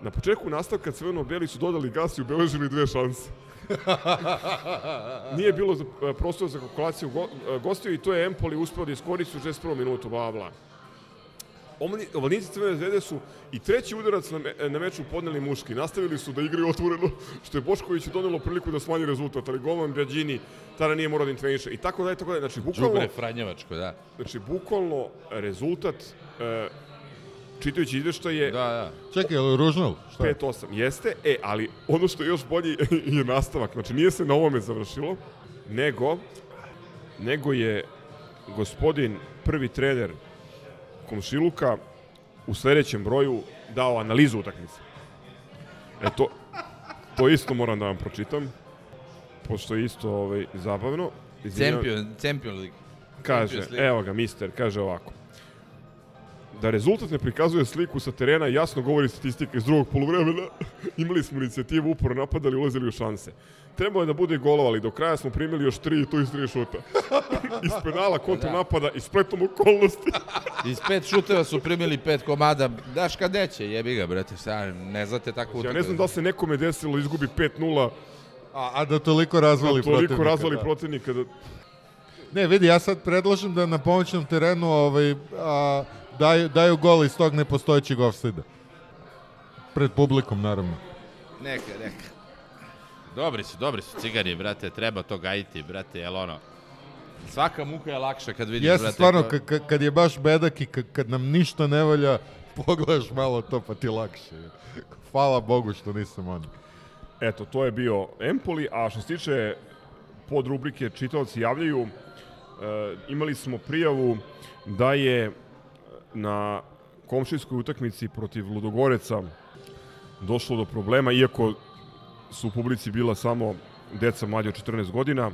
Na početku nastavka crveno-beli su dodali gas i ubeležili dve šanse. Nije bilo e, prostora za kalkulaciju e, gostiju i to je Empoli uspeo da iskoristi u 61. minutu, bla, bla. Omladinci Crvene zvezde su i treći udarac na, me, na meču podneli muški. Nastavili su da igraju otvoreno, što je Boškoviću donelo priliku da smanji rezultat, ali golman Bjađini tada nije morao da interveniše. I tako dalje, tako dalje. Znači, bukvalno, Đubre Franjevačko, da. znači, bukvalno rezultat, e, čitajući izveštaje, Da, da. Čekaj, je li? Šta? 5-8. Jeste, e, ali ono što je još bolje je nastavak. Znači, nije se na ovome završilo, nego, nego je gospodin prvi trener Komšiluka u sledećem broju dao analizu utakmice. E to, to isto moram da vam pročitam, pošto je isto ovaj, zabavno. Izvinjavam- Champion, Champion League. Kaže, Champions League. evo ga, mister, kaže ovako. Da rezultat ne prikazuje sliku sa terena jasno govori statistika iz drugog poluvremena. Imali smo inicijativu, uporo napadali, ulazili u šanse. Trebalo je da bude golova, ali do kraja smo primili još tri i to iz tri šuta. iz penala, kontra napada i spletom okolnosti. Iz pet šuteva su primili pet komada. Daš kad neće, jebi ga, brate, sad ne znate tako ja ne znam da se nekome desilo izgubi 5-0, A, a da toliko razvali a toliko protivnika, razvali da. protivnika da... Ne, vidi, ja sad predlažem da na pomoćnom terenu ovaj, a, daju, daju gol iz tog nepostojećeg offside Pred publikom, naravno. Neka, neka. Dobri su, dobri su cigari, brate, treba to gajiti, brate, jel ono... Svaka muka je lakša kad vidiš, Jeste brate. stvarno, ko- ka- ka- kad je baš bedak i ka- kad nam ništa ne valja, pogledaš malo to pa ti lakše. Hvala Bogu što nisam on. Eto, to je bio Empoli, a što se tiče pod rubrike Čitaoci javljaju, e, imali smo prijavu da je na komšijskoj utakmici protiv Ludogoreca došlo do problema, iako su u publici bila samo deca mlađe od 14 godina,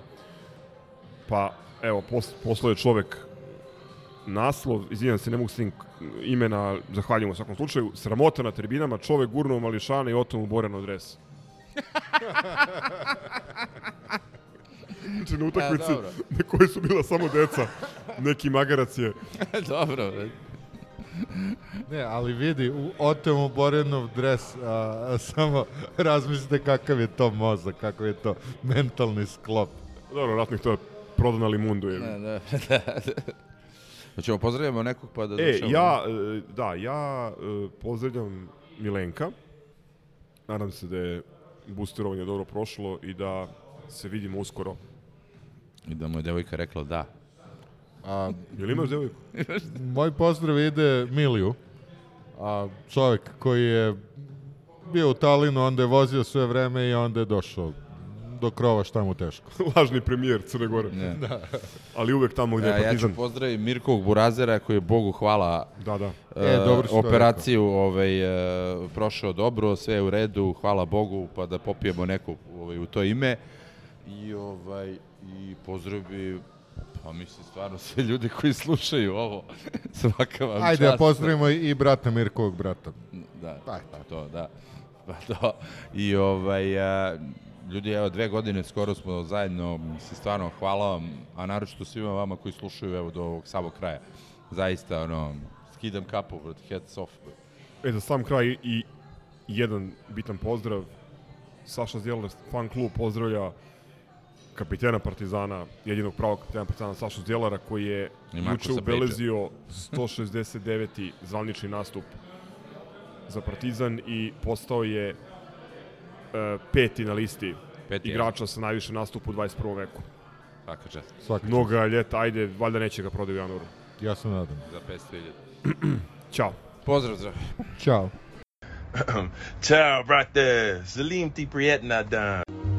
pa evo, pos, poslao je čovek naslov, izvinjam se, ne mogu s tim imena, zahvaljujem u svakom slučaju, sramota na tribinama, čovek gurnuo mališana i otom u Borano dres. znači na utakmici dobro. na kojoj su bila samo deca, neki magarac je Dobro, brate. Ne, ali vidi, u Otemu Borenov dres, a, a samo razmislite kakav je to mozak, kakav je to mentalni sklop. Dobro, ratnik to je prodan na limundu. Je. Da, da, da. Hoćemo pozdravimo nekog pa da E, ja, e, da, ja e, pozdravljam Milenka. Nadam se da je boosterovanje dobro prošlo i da se vidimo uskoro. I da mu je devojka rekla da. A, Jel imaš devojku? moj pozdrav ide Miliju, a čovjek koji je bio u Talinu, onda je vozio sve vreme i onda je došao do krova šta mu teško. Lažni premijer Crne Gore. Ne. Da. Ali uvek tamo gde Ja, je ja ću Partizan. pozdraviti Mirkovog Burazera koji je Bogu hvala Da, da. E, e, dobro operaciju ovaj, e, prošao dobro, sve je u redu, hvala Bogu, pa da popijemo neko ovaj, u to ime. I, ovaj, i pozdravi Pa mislim, stvarno, sve ljudi koji slušaju ovo, svaka vam Ajde, da čast. pozdravimo i brata Mirkovog brata. Da, pa to, da. Pa to. I ovaj, a, ljudi, evo, dve godine skoro smo zajedno, mislim, stvarno, hvala vam, a naročito svima vama koji slušaju, evo, do ovog samog kraja. Zaista, ono, skidam kapu, brate, heads off. E, za sam kraj i jedan bitan pozdrav. Saša Zdjelar fan klub pozdravlja kapitena Partizana, jedinog pravog kapitena Partizana Sašu Zdjelara koji je juče ubelezio 169. zvanični nastup za Partizan i postao je e, peti na listi Peti, igrača sa najviše nastupa u 21. veku. Svaka čast. Svaka Mnoga ljeta, ajde, valjda neće ga prodaju u januaru. Ja se nadam. Za 500.000. Ćao. Pozdrav, zdrav. Ćao. Ciao, brate. Salim ti prijetna dan.